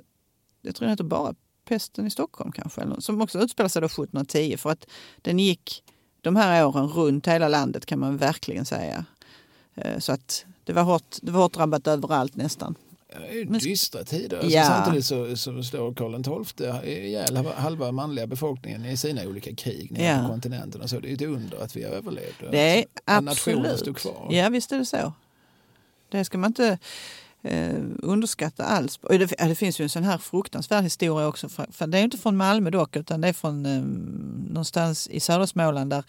Jag tror den heter bara Pesten i Stockholm kanske. Eller, som också utspelar sig då 1710. För att den gick de här åren runt hela landet kan man verkligen säga. Eh, Så att det var hårt, det var hårt drabbat överallt nästan. Men, dystra tider. Alltså, Ja. Samtidigt så, så slår Karl XII ihjäl halva manliga befolkningen i sina olika krig nere Ja. på kontinenten. Och så. Det är ett under att vi överlevde. Det är Att nationen absolut. stod kvar. Ja, visst är det så. Det ska man inte eh, underskatta alls. Och det, ja, det finns ju en sån här fruktansvärd historia också. För, för det är inte från Malmö dock, utan det är från eh, någonstans i södra Småland där,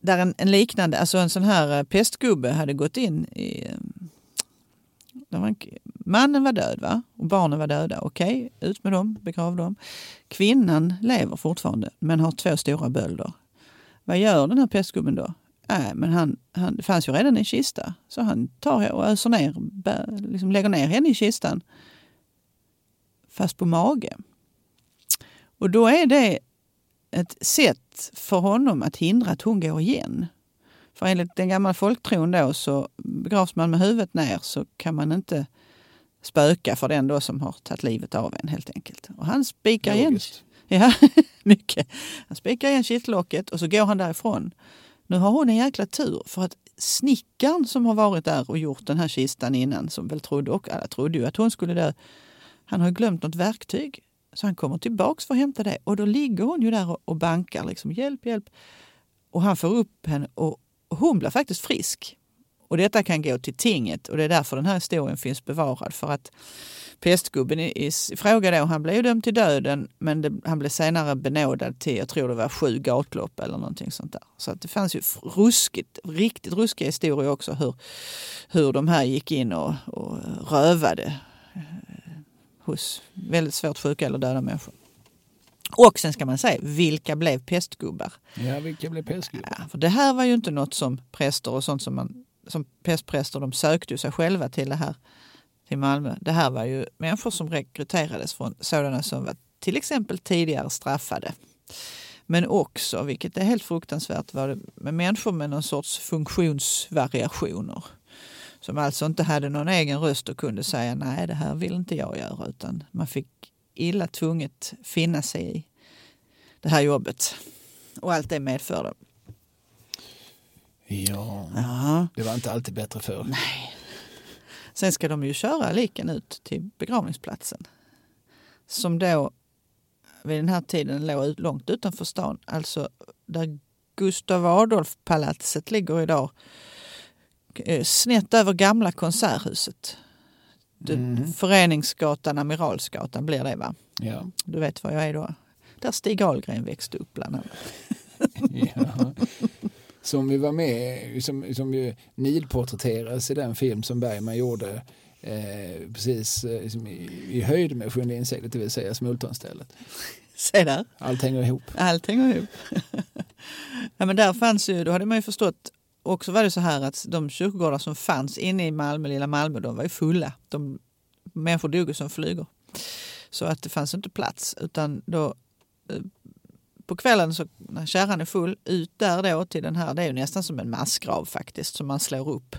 där en, en liknande, alltså en sån här eh, pestgubbe hade gått in i... Eh, det var en, mannen var död va? och barnen var döda. Okej, ut med dem, begrav dem. Kvinnan lever fortfarande men har två stora bölder. Vad gör den här pestgubben då? Äh, men han, han, det fanns ju redan en kista. Så han tar och öser ner, liksom lägger ner henne i kistan. Fast på mage. Och då är det ett sätt för honom att hindra att hon går igen. För enligt den gamla folktron då så begravs man med huvudet ner så kan man inte spöka för den då som har tagit livet av en helt enkelt. Och han spikar igen. Ja, mycket. Han spikar igen kittlocket och så går han därifrån. Nu har hon en jäkla tur för att snickaren som har varit där och gjort den här kistan innan, som väl trodde, och alla trodde ju att hon skulle dö, han har glömt något verktyg. Så han kommer tillbaks för att hämta det och då ligger hon ju där och- bankar liksom hjälp, hjälp. Och han får upp henne och hon blir faktiskt frisk. Och detta kan gå till tinget och det är därför den här historien finns bevarad. För att pestgubben i, fråga då, han blev dömd till döden men det, han blev senare benådad till, jag tror det var sju gatlopp eller någonting sånt där. Så att det fanns ju ruskigt, riktigt ruskiga historier också hur, hur de här gick in och, och rövade eh, hos väldigt svårt sjuka eller döda människor. Och sen ska man säga, vilka blev pestgubbar? Ja, vilka blev pestgubbar? Ja, för det här var ju inte något som präster och sånt som man som pestpräster, de sökte ju sig själva till det här till Malmö. Det här var ju människor som rekryterades från sådana som var till exempel tidigare straffade. Men också, vilket är helt fruktansvärt, var det med människor med någon sorts funktionsvariationer. Som alltså inte hade någon egen röst och kunde säga nej det här vill inte jag göra utan man fick illa tvunget finna sig i det här jobbet. Och allt det medförde. Ja, Ja. det var inte alltid bättre förr. Sen ska de ju köra liken ut till begravningsplatsen. Som då vid den här tiden låg ut, långt utanför stan. Alltså där Gustav Adolf-palatset ligger idag. eh, Snett över gamla konserthuset. Mhm. Föreningsgatan, Amiralsgatan blir det va? Ja. Du vet var jag är då? Där Stig Ahlgren växte upp bland annat. Ja. Som vi var med, som, som ju nidporträtteras i den film som Bergman gjorde eh, precis eh, liksom i, i höjd med Sjunde inseglet, det vill säga Smultronstället. Se där. Allt hänger ihop. Allt hänger ihop. ja, men där fanns ju, då hade man ju förstått, också var det så här att de kyrkogårdar som fanns inne i Malmö, lilla Malmö, de var ju fulla. De, människor dog som flugor. Så att det fanns inte plats utan då eh, på kvällen så när kärran är full, ut där då till den här, det är ju nästan som en massgrav faktiskt som man slår upp.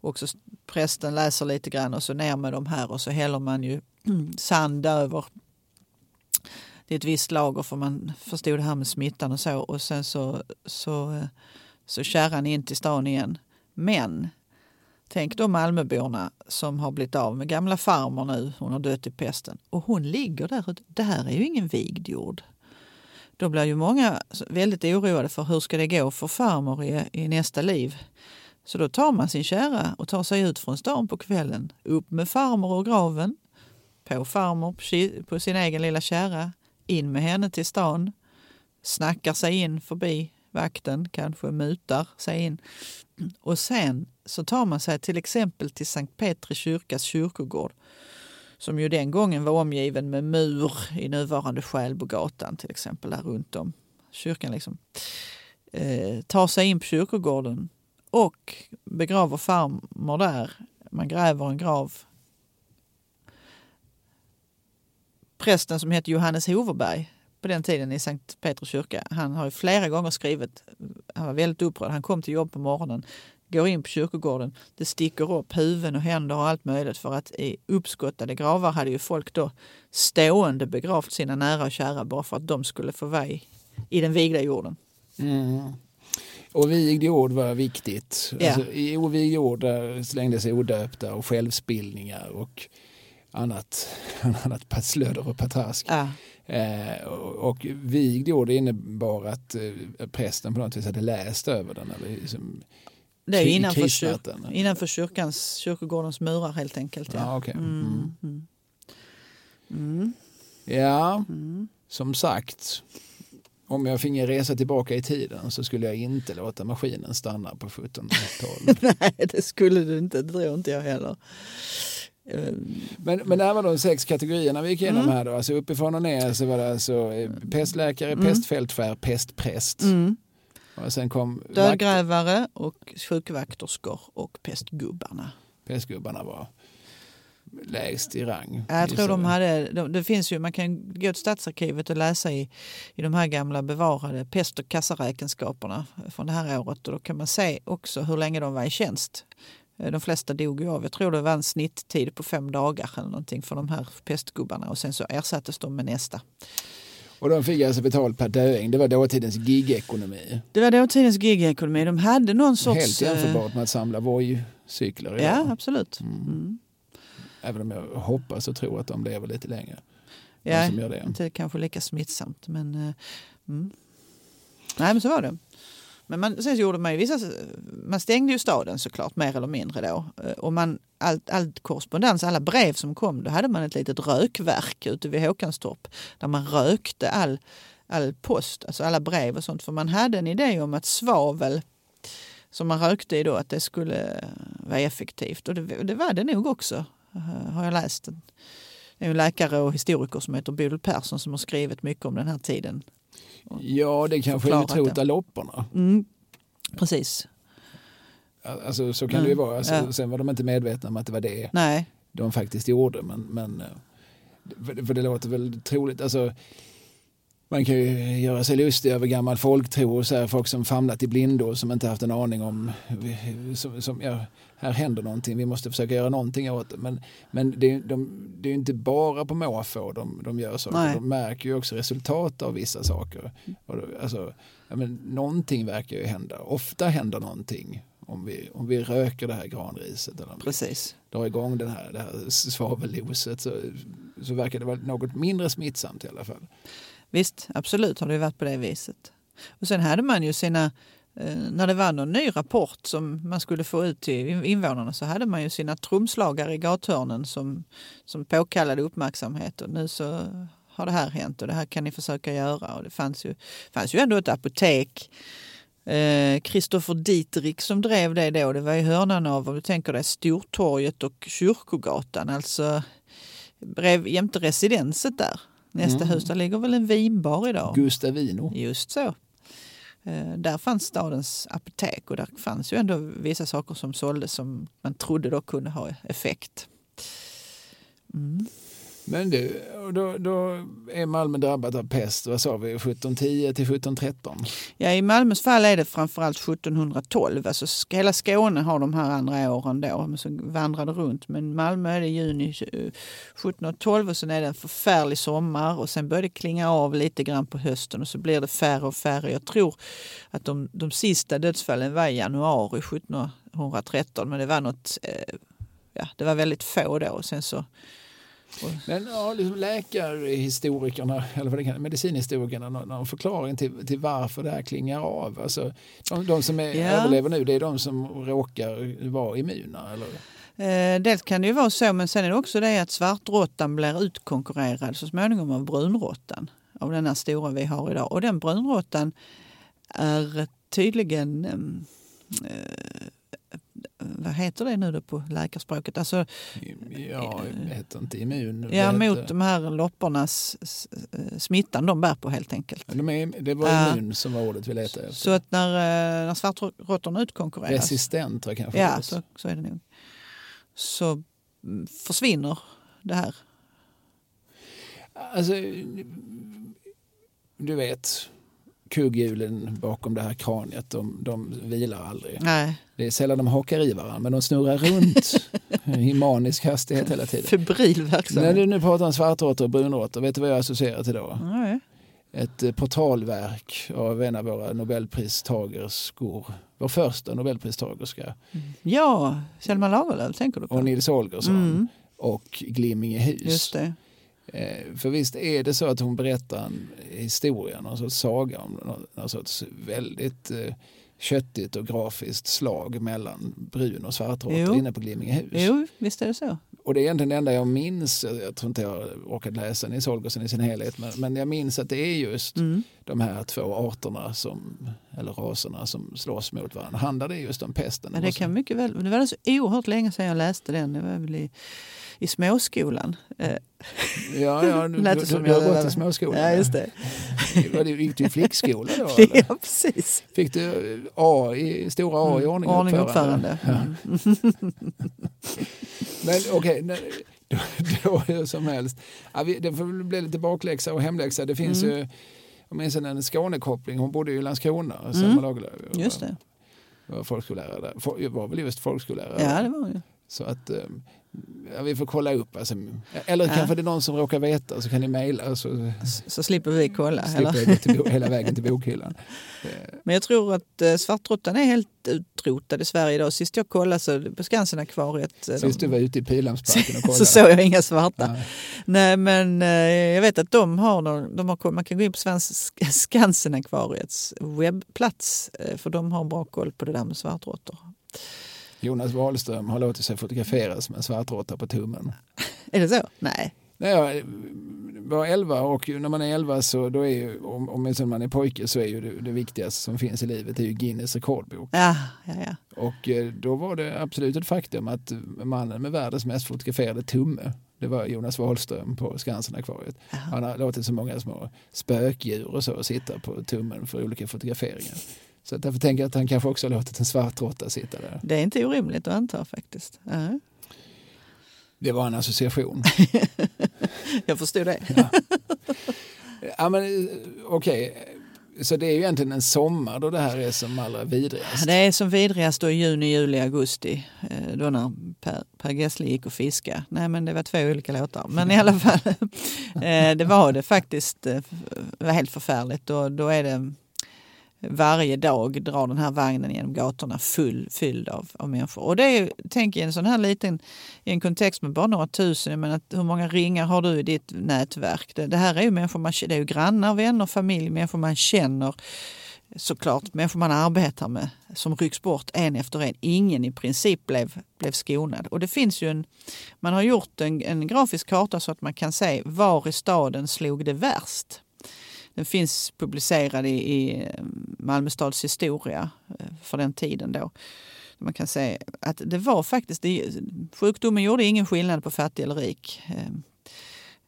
Och så prästen läser lite grann och så ner med de här och så häller man ju sand över det är ett visst lager för man förstod det här med smittan och så och sen så, så, eh, så kärran in till stan igen. Men tänk då Malmöborna som har blivit av med gamla farmor nu, hon har dött i pesten och hon ligger där. Det här är ju ingen vigd jord. Då blir ju många väldigt oroade för hur ska det gå för farmor i, i nästa liv. Så då tar man sin kära och tar sig ut från stan på kvällen. Upp med farmor och graven. På farmor på på sin egen lilla kärra in med henne till stan, snackar sig in förbi vakten, kanske mutar sig in. Och sen så tar man sig till exempel till Sankt Petri kyrkas kyrkogård som ju den gången var omgiven med mur i nuvarande Skälbogatan till exempel, där runt om kyrkan. Liksom. Eh, tar sig in på kyrkogården och begraver farmor där. Man gräver en grav prästen som hette Johannes Hoverberg på den tiden i Sankt Petrus kyrka, han har ju flera gånger skrivit, han var väldigt upprörd, han kom till jobb på morgonen, går in på kyrkogården, det sticker upp huvuden och händer och allt möjligt för att i uppskottade gravar hade ju folk då stående begravt sina nära och kära bara för att de skulle få vara i, i den vigda jorden. Mm. Ovigd jord var viktigt. Ja. Alltså, I ovigd jord slängdes odöpta och självspillningar och annat, annat slödder och patrask. Ja. Eh, och, och vigd jord innebar att eh, prästen på något vis hade läst över den. Eller liksom, Det är innanför, kyr, innanför kyrkans, kyrkogårdens murar helt enkelt. Ja. Ja, okej. Mm. Mm. Mm. Mm. Ja, Mm. som sagt. Om jag finge resa tillbaka i tiden så skulle jag inte låta maskinen stanna på 1700-talet. Nej, det skulle du inte. Det tror inte jag heller. Eh, Men, men det här var de sex kategorierna vi gick igenom Mm. här då. Alltså uppifrån och ner så var det alltså eh, pestläkare, Mm. pestfältskär, pestpräst. Mm. Och sen kom Dödgrävare och sjukvakterskor och pestgubbarna. pestgubbarna var lägst i rang. Jag tror de hade, de, det finns ju, man kan gå till Stadsarkivet och läsa i, i de här gamla bevarade pest och kassaräkenskaperna från det här året och då kan man se också hur länge de var i tjänst. Eh, De flesta dog ju av, jag tror det var en snitttid på fem dagar eller någonting för de här pestgubbarna och sen så ersattes de med nästa. Och de fick alltså betalt per döing. Det var dåtidens gigekonomi. Det var dåtidens gigekonomi. De hade någon sorts... Helt eh, jämförbart med att samla Voi-cyklar idag. Ja, absolut. Mm. Mm. Även om jag hoppas och tror att de lever lite längre. Ja, som gör det. inte kanske lika smittsamt men... eh, Mm. Nej men så var det. Men man, sen så gjorde man ju vissa... Man stängde ju staden såklart mer eller mindre då. Eh, och man, allt, allt korrespondens, alla brev som kom, då hade man ett litet rökverk ute vid Håkanstorp där man rökte all, all post, alltså alla brev och sånt. För man hade en idé om att svavel som man rökte i då, att det skulle vara effektivt. Och det, det var det nog också, eh, har jag läst. Det är en läkare och historiker som heter Bodil Persson som har skrivit mycket om den här tiden. Ja, det kanske är Förklarat det. utrotalopperna. Mm, precis. Alltså, så kan det ju Mm, vara. Alltså, ja. Sen var de inte medvetna om att det var det Nej, de faktiskt gjorde. Men, men, eh, för, för det låter väl troligt. Alltså, man kan ju göra sig lustig över gammal folktro och så här, folk som famlat i blindo som inte haft en aning om som, som, ja, här händer någonting, vi måste försöka göra någonting åt det. Men, men det, är- de, det är ju inte bara på måfå de, de gör saker, Nej. de märker ju också resultat av vissa saker. Och då, alltså, ja, men, någonting verkar ju hända, ofta händer någonting om vi, om vi röker det här granriset eller om vi precis. drar igång den här, det här svavelloset så, så verkar det vara något mindre smittsamt i alla fall. Visst, absolut har det varit på det viset. Och sen hade man ju sina, eh, när det var någon ny rapport som man skulle få ut till invånarna så hade man ju sina trumslagare i gathörnen som, som påkallade uppmärksamhet. Och nu så har det här hänt och det här kan ni försöka göra. Och det fanns ju, fanns ju ändå ett apotek eh, Kristoffer Dietrich som drev det då. Det var i hörnan av, om du tänker dig, Stortorget och Kyrkogatan. Alltså brev, jämte residenset där. Nästa Mm. hus, där ligger väl en vinbar idag. Gustavino. Just så. Eh, där fanns stadens apotek och där fanns ju ändå vissa saker som såldes som man trodde då kunde ha effekt. Mm. Men du, då, då är Malmö drabbat av pest, vad sa vi, 1710 till 1713? Ja, I Malmös fall är det framförallt 1712. Alltså, hela Skåne har de här andra åren då, men så vandrar det runt. Men Malmö är det juni 1712 och sen är det en förfärlig sommar och sen börjar det klinga av lite grann på hösten och så blir det färre och färre. Jag tror att de, de sista dödsfallen var i januari 1713 men det var något, eh, ja det var väldigt få då och sen så men ja, liksom läkarhistorikerna, eller vad det kan, medicinhistorikerna, någon, någon förklaring till, till varför det här klingar av. Alltså, de, de som är, Ja. överlever nu, det är de som råkar vara immuna. Eller? Eh, dels kan det ju vara så, men sen är det också det att svartråttan blir utkonkurrerad så småningom av brunråttan. Av den här stora vi har idag. Och den brunråttan är tydligen... ehm, Eh, vad heter det nu då på läkarspråket? Alltså, Ja, jag heter inte immun. Ja, heter- mot de här loppornas eh, smittan de bär på helt enkelt. de är, det var immun som var ordet vi letade efter. Så att när, eh, när svartråttorna utkonkurreras Resistent tror jag kanske Ja, så, så är det nog. Så mm, försvinner det här. Alltså, du vet, kugghjulen bakom det här kraniet, de, de vilar aldrig. Nej, Det är sällan de hakar i varandra, men de snurrar runt i manisk hastighet hela tiden. febril När verksamhet. du nu pratar om svartråttor och brunråttor, vet du vad jag associerar till då? Nej. ett eh, portalverk av en av våra nobelpristagerskor. Vår första nobelpristagerska. Ja, Selma Lagerlöf tänker du på? Och Nils Holgersson. Mm. Och Glimmingehus. Just det. Eh, för visst är det så att hon berättar en historia, någon sorts saga om någon, någon sorts väldigt eh, köttigt och grafiskt slag mellan brun och svartråttor inne på Glimmingehus. Jo, visst är det så. Och det är egentligen det enda jag minns, jag tror inte jag har orkat läsa Nils Holgersson i sin helhet, men, men jag minns att det är just Mm. de här två arterna, som, eller raserna, som slåss mot varandra. Handlar det just om pesten? Men det kan mycket väl, det var så oerhört länge sedan jag läste den. Det var väl i, i småskolan. Eh, Ja, ja du, Lät det du, som du har jag- gått i småskolan. Ja, just det. Var det, gick du i flickskola då? eller? ja, precis. Fick du A i, stora A i ordning och Ordning uppförande? uppförande. Mm. Men okej, nej, då, då hur som helst. Ja, vi, det får bli lite bakläxa och hemläxa. Det finns Mm. ju, jag minns en Skånekoppling, hon bodde ju i Landskrona, Mm. Just det. Var folkskollärare där. Var väl just folkskollärare. Ja, det var hon. Så att eh, ja, vi får kolla upp. Alltså, eller Ja. kanske det är någon som råkar veta så kan ni mejla så Så, slipper vi kolla. slipper gå hela vägen till bokhyllan. Men jag tror att eh, svartråttan är helt utrotad i Sverige idag. Sist jag kollade så på Skansen-akvariet. eh, Sist du var ute i Pildammsparken och kollade. så såg jag inga svarta. Ja. Nej, men jag vet att de har, någon, de har man kan gå in på Svensk, Skansen-akvariets webbplats för de har bra koll på det där med svartråttor. Jonas Wahlström har låtit sig fotograferas med en svartråtta på tummen. Är det så? Nej. När jag var 11 och när man är 11 så då är ju, om, om man är pojke så är ju det, det viktigaste som finns i livet är ju Guinness rekordbok. Ja, ja, ja. Och eh, då var det absolut ett faktum att mannen med världens mest fotograferade tumme det var Jonas Wahlström på Skansen-akvariet. Han har låtit så många små spökdjur och så sitta på tummen för olika fotograferingar. Så därför tänker jag att han kanske också har låtit en svartråtta sitta där. Det är inte orimligt att anta faktiskt. Ja. Det var en association. Jag förstod det. Ja, men eh, okej. Så det är ju egentligen en sommar då det här är som allra vidrigast. Det är som vidrigast då i juni, juli, augusti. eh, Då när Per, per Gessle gick och fiska. Nej men det var två olika låtar. Men i alla fall. eh, Det var det faktiskt. Det var helt förfärligt. Och då är det varje dag drar den här vagnen genom gatorna full, fylld av, av människor. Och det är tänk i en sån här liten, i en kontext med bara några tusen, jag menar, hur många ringar har du i ditt nätverk? Det, det här är ju människor man, det är ju grannar, vänner, familj, människor man känner såklart människor man arbetar med som rycks bort en efter en. Ingen i princip blev, blev skonad. Och det finns ju en, man har gjort en, en grafisk karta så att man kan se var i staden slog det värst. Den finns publicerad i, i eh, Malmö stads historia eh, för den tiden då. Man kan säga att det var faktiskt, det, sjukdomen gjorde ingen skillnad på fattig eller rik. Ehm,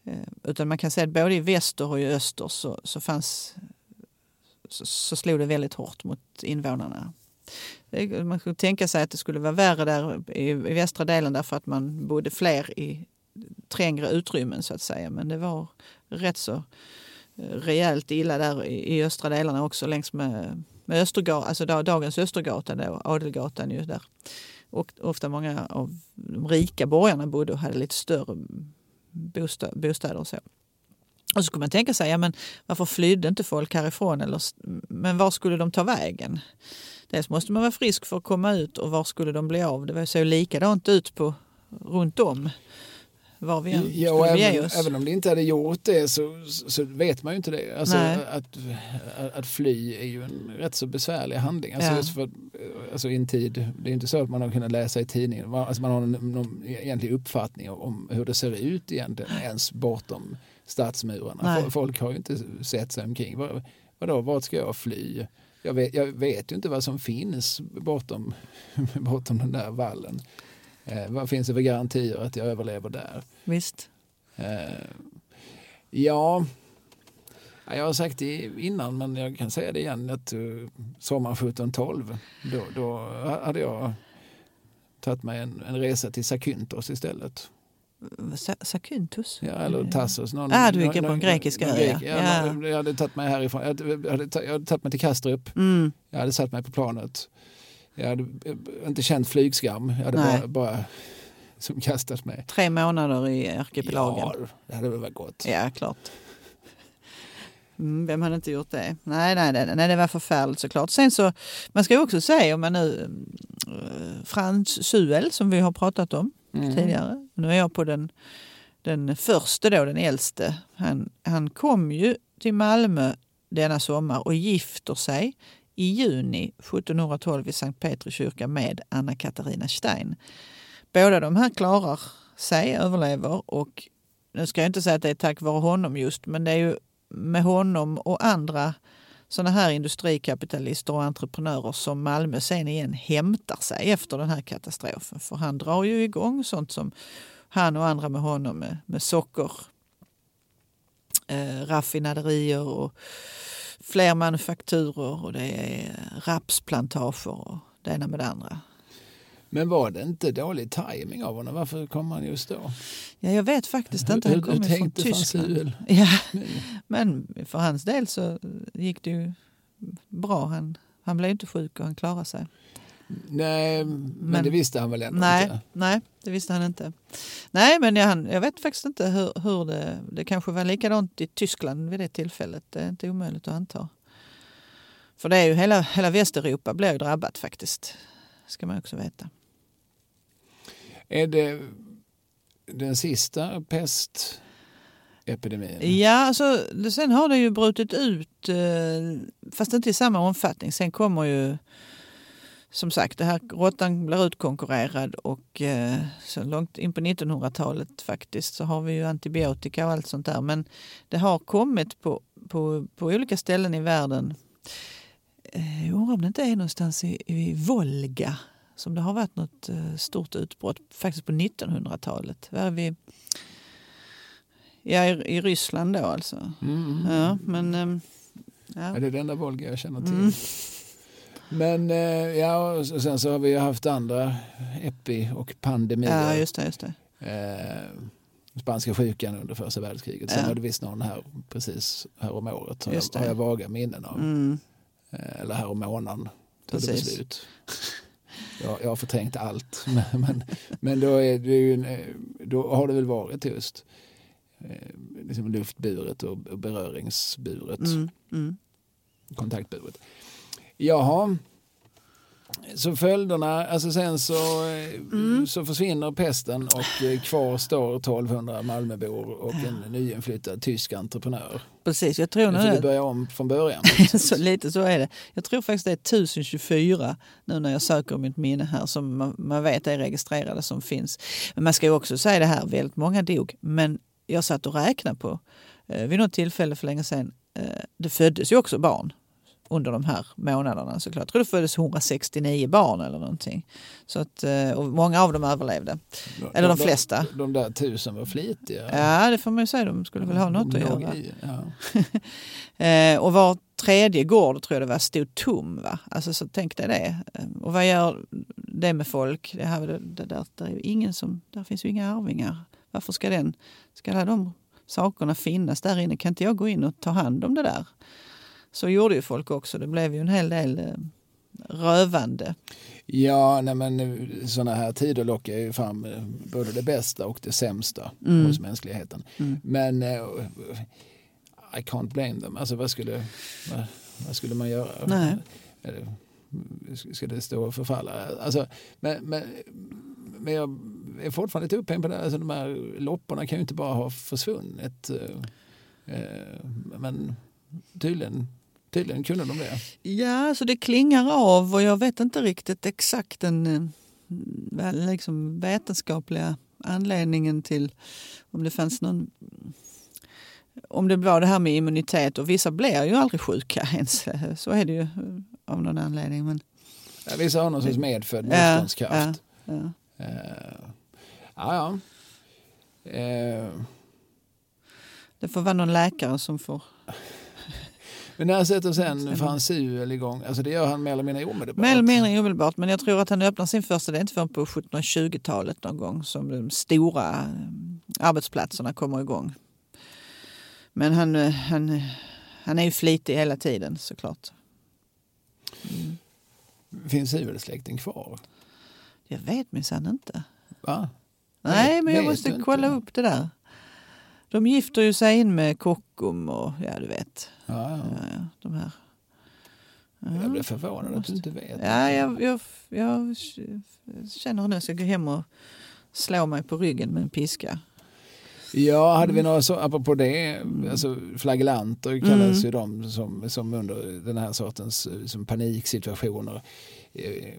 eh, utan man kan säga att både i väster och i öster så, så fanns så, så slog det väldigt hårt mot invånarna. Man skulle tänka sig att det skulle vara värre där i, i västra delen därför att man bodde fler i trängre utrymmen så att säga. Men det var rätt så rejält illa där i, östra delarna också längs med, med Östergatan, alltså dagens Östergatan, då, Adelgatan ju där. Och ofta många av de rika borgarna bodde och hade lite större bostad, bostäder och så. Och så skulle man tänka sig, ja, men varför flydde inte folk härifrån? Eller, men var skulle de ta vägen? Dels måste man vara frisk för att komma ut och var skulle de bli av? Det var- såg likadant ut på, runt om. Var vi än Ja, skulle även, oss. även om det inte hade gjort det så, så vet man ju inte det. Alltså, att, att fly är ju en rätt så besvärlig handling. Alltså, för, alltså, i en tid, det är inte så att man har kunnat läsa i tidningen, alltså, man har någon, någon egentlig uppfattning om hur det ser ut egentligen ens bortom stadsmurarna. Nej. Fol- Folk har ju inte sett sig omkring. Vad, vadå, vart ska jag fly? Jag vet, jag vet ju inte vad som finns bortom, bortom den där vallen. Eh, vad finns det för garantier att jag överlever där? Visst. Eh, ja, Ja, jag har sagt det innan men jag kan säga det igen att uh, sommaren 1712 då, då hade jag tagit mig en, en resa till Zakynthos istället. Sa- Sakynthos? Ja, eller Tassos. Någon, Ah, du gick någon- på en grekiska någon ö, grek- ja. ja. Jag hade tagit mig härifrån. Jag hade, jag hade tagit mig till Kastrup. Mm. Jag hade satt mig på planet. Jag hade eh, inte känt flygskam. Jag hade Nej. bara, bara som kastat mig. Tre månader i arkipelagen. Ja, det hade väl varit gott. Ja, klart. Mm, vem hade inte gjort det? Nej, nej, nej, nej, det var förfärligt såklart. Sen så, man ska ju också säga om man nu, uh, Frans Suel som vi har pratat om mm. tidigare. Nu är jag på den, den första då, den äldste. Han, han kom ju till Malmö denna sommar och gifter sig i juni 1712 i Sankt Petri kyrka med Anna Katarina Stein. Båda de här klarar sig, överlever och nu ska jag inte säga att det är tack vare honom just, men det är ju med honom och andra sådana här industrikapitalister och entreprenörer som Malmö sen igen hämtar sig efter den här katastrofen. För han drar ju igång sånt som han och andra med honom med, med socker, eh, raffinaderier och fler manufakturer och det är rapsplantager och det ena med det andra. Men var det inte dålig tajming av honom? Varför kom han just då? Ja, jag vet faktiskt inte. Han kom från Tyskland. Ja, men för hans del så gick det ju bra. Han, han blev inte sjuk och han klarade sig. Nej, men, men det visste han väl ändå nej, inte? Nej, det visste han inte. Nej, men jag, jag vet faktiskt inte hur, hur det... Det kanske var likadant i Tyskland vid det tillfället. Det är inte omöjligt att anta. För det är ju hela, hela Västeuropa blir ju drabbat faktiskt. ska man också veta. Är det den sista pestepidemin? Ja, alltså, sen har det ju brutit ut, eh, fast inte i samma omfattning. Sen kommer ju som sagt, det här råttan blir utkonkurrerad och eh, så långt in på 1900-talet faktiskt så har vi ju antibiotika och allt sånt där. Men det har kommit på, på, på olika ställen i världen. Eh, jag undrar om det inte är någonstans i, i Volga som det har varit något eh, stort utbrott faktiskt på 1900-talet. Var vi Ja, i, i Ryssland då alltså. Mm. Ja, men, ehm, ja. ja. det är den enda Volga jag känner till. Mm. Men eh, ja, och sen så har vi haft andra epi och pandemier. Ja, just det. Just det. Eh, spanska sjukan under första världskriget. Sen ja. var det visst någon här precis här om året. Har, jag, har jag vaga minnen av. Mm. Eh, eller här om månaden. Tog det slut. jag, jag har förträngt allt. Men, men, men då, är det ju, då har det väl varit just liksom luftburet och beröringsburet. Mm. Mm. Kontaktburet. Jaha. Så följderna, alltså sen så, mm. så försvinner pesten och eh, kvar står 1200 Malmöbor och en nyinflyttad tysk entreprenör. Precis, jag tror nu får du börja om från början. så, lite så är det. Jag tror faktiskt det är 1024 nu när jag söker mitt minne här som man, man vet är registrerade som finns. Men man ska ju också säga det här, väldigt många dog. Men jag satt och räknade på eh, vid något tillfälle för länge sedan. Eh, det föddes ju också barn under de här månaderna såklart. Jag tror det föddes 169 barn eller någonting. Så att, eh, och många av dem överlevde. De, eller de, de flesta. De, de där tusen var flitiga. Ja, det får man ju säga. De skulle väl ha något att göra. I, ja. Eh, och var tredje gård tror jag det var stod tom. Va? Alltså, så tänk dig det. Eh, och vad gör det med folk? Det här, det, det där, det är ju ingen som, där finns ju inga arvingar. Varför ska, den, ska alla de sakerna finnas där inne? Kan inte jag gå in och ta hand om det där? Så gjorde ju folk också. Det blev ju en hel del eh, rövande. Ja, nej men eh, sådana här tider lockar ju fram eh, både det bästa och det sämsta mm. hos mänskligheten. Mm. Men I can't blame them. Alltså vad skulle, vad, vad skulle man göra? Nej. Ska det stå och förfalla? Alltså, men, men, men jag är fortfarande lite upphängd på det. Alltså, de här lopporna kan ju inte bara ha försvunnit. Men tydligen Tydligen kunde de det. Ja, så det klingar av och jag vet inte riktigt exakt den eh, liksom vetenskapliga anledningen till om det fanns någon om det var det här med immunitet och vissa blir ju aldrig sjuka ens. Så är det ju av någon anledning. Men... Ja, vissa har någon sorts medfödd motståndskraft. Ja, ja, ja. Uh, ja, ja. Uh. Det får vara någon läkare som får men när sätter sen Frans Suel igång? Alltså det gör han mer eller mindre omedelbart? Mer eller mindre omedelbart, men jag tror att han öppnar sin första, det är inte förrän på 1720-talet någon gång som de stora eh, arbetsplatserna kommer igång. Men han, eh, han, han är ju flitig hela tiden såklart. Mm. Finns Suel-släkten kvar? Jag vet minsann inte. Va? Nej, men jag måste kolla upp det där. De gifter ju sig in med Kockum och ja, du vet. Ja, ja. Ja, ja, de här. Jag blev förvånad att du inte vet. Ja, jag, jag, jag känner nu att jag ska gå hem och slå mig på ryggen med en piska. Ja, hade vi några så, apropå det, alltså flagellanter kallas ju de som, som under den här sortens eh, som paniksituationer eh,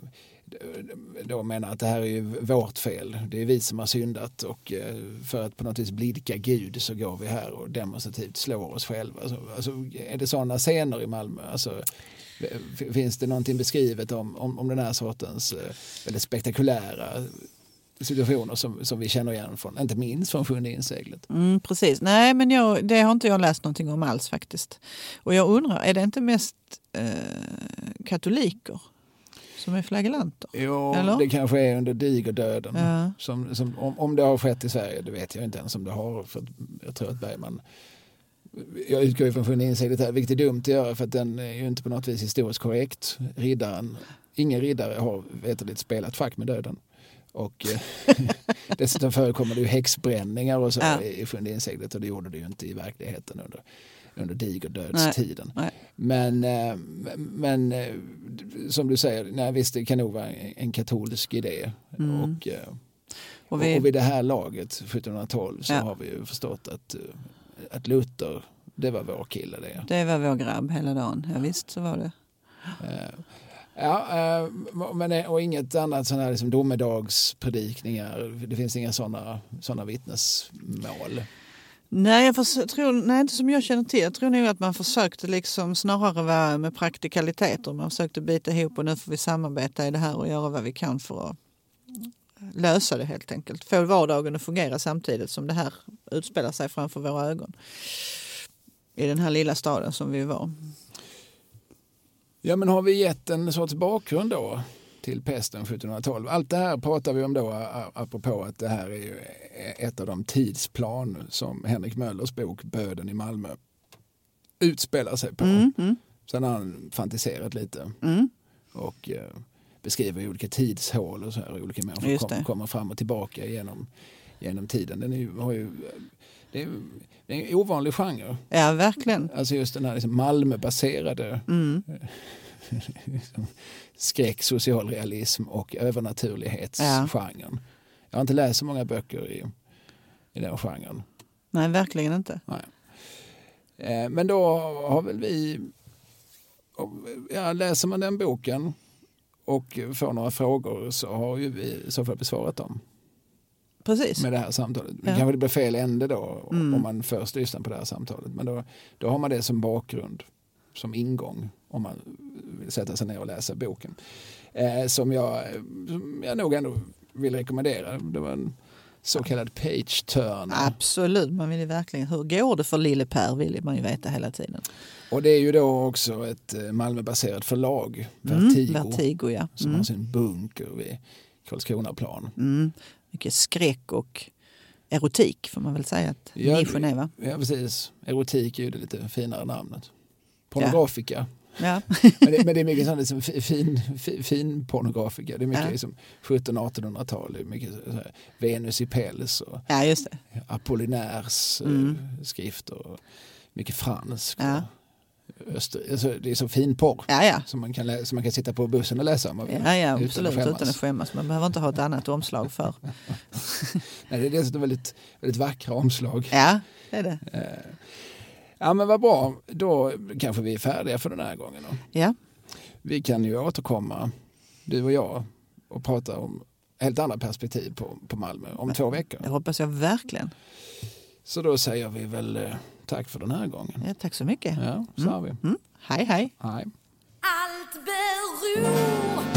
då menar att det här är ju vårt fel. Det är vi som har syndat och eh, för att på något vis blidka Gud så går vi här och demonstrativt slår oss själva. Alltså, alltså, är det sådana scener i Malmö? Alltså, finns det någonting beskrivet om, om, om den här sortens eh, väldigt spektakulära situationer som, som vi känner igen från, inte minst från Sjunde inseglet? Mm, precis. Nej, men jag, det har inte jag läst någonting om alls faktiskt. Och jag undrar, är det inte mest eh, katoliker som är flagellanter? Jo, Eller? det kanske är under digerdöden. Ja. Som, som, om, om det har skett i Sverige, det vet jag inte ens om det har. För jag tror att Bergman jag utgår Sjunde inseglet här, vilket är dumt att göra för att den är ju inte på något vis historiskt korrekt. Riddaren, ingen riddare har veterligt spelat schack med döden. Och eh, dessutom förekommer det ju häxbränningar och så Ja. i inseglet och det gjorde det ju inte i verkligheten under, under digerdödstiden. Nej. Men, eh, men eh, som du säger, nej, visst det kan nog vara en katolsk idé. Mm. Och, eh, Och vi, och vid det här laget, 1712, så Ja. har vi ju förstått att, att Luther, det var vår kille det. det var vår grabb hela dagen. Ja, visst så var det. Ja, men, och inget annat sådana här liksom domedagspredikningar. Det finns inga sådana såna vittnesmål. Nej, jag för, tror, nej, inte som jag känner till. Jag tror nog att man försökte liksom snarare vara med praktikaliteter. Man försökte bita ihop och nu får vi samarbeta i det här och göra vad vi kan för att eh, lösa det helt enkelt. Få vardagen att fungera samtidigt som det här utspelar sig framför våra ögon. I den här lilla staden som vi var. Ja, men har vi gett en sorts bakgrund då till pesten 1712? Allt det här pratar vi om då apropå att det här är ju ett av de tidsplan som Henrik Möllers bok Böden i Malmö utspelar sig på. Mm, mm, Sen har han fantiserat lite mm. och eh, beskriver olika tidshål och så här. Olika människor kom, kommer fram och tillbaka genom, genom tiden. Den är ju, har ju, det, är, det är en ovanlig genre. Ja, verkligen. Alltså just den här liksom Malmöbaserade Mm. Skräck, social realism och övernaturlighetsgenren. Jag har inte läst så många böcker i, i den genren. Nej, verkligen inte. Eh, Men då har väl vi, ja, läser man den boken och får några frågor så har ju vi i så fall besvarat dem Precis. med det här samtalet. Ja. Kanske det blir fel ände då Mm. om man först lyssnar på det här samtalet. Men då, då har man det som bakgrund, som ingång om man vill sätta sig ner och läsa boken. Eh, som, jag, som jag nog ändå vill rekommendera. Det var en så kallad page turner. Absolut, man vill ju verkligen. Hur går det för lille Per vill man ju veta hela tiden. Och det är ju då också ett eh, Malmöbaserat förlag, Mm, Vertigo, Vertigo ja. som Mm. har sin bunker vid Karlskronaplan. Mm. Mycket skräck och erotik får man väl säga att Ja, nischen är va? Ja, precis. Erotik är ju det lite finare namnet. Pornografika. Ja. Men, det, men det är mycket sån liksom fi- fin, fin, fin pornografika. Det är mycket Ja. liksom 1700-1800-tal. Det är mycket så här, Venus i päls och ja, just det. Apollinaires Mm. eh, skrifter. Och mycket fransk. Ja. Öster, alltså, det är så fin porr. Ja, ja. Som man, kan som man kan sitta på bussen och läsa om. Ja, ja utan att absolut. skämmas. Utan att skämmas. Man behöver inte ha ett annat omslag för. Nej, det är dessutom väldigt, väldigt vackra omslag. Ja, det är det. Ja men vad bra, då kanske vi är färdiga för den här gången. Då. Ja, Vi kan ju återkomma, du och jag, och prata om helt andra perspektiv på, på Malmö om två det veckor. hoppas jag verkligen. Så då säger vi väl eh, tack för den här gången. Ja, tack så mycket. Ja, så har vi. Mm. Hej, hej. Hej. Allt beror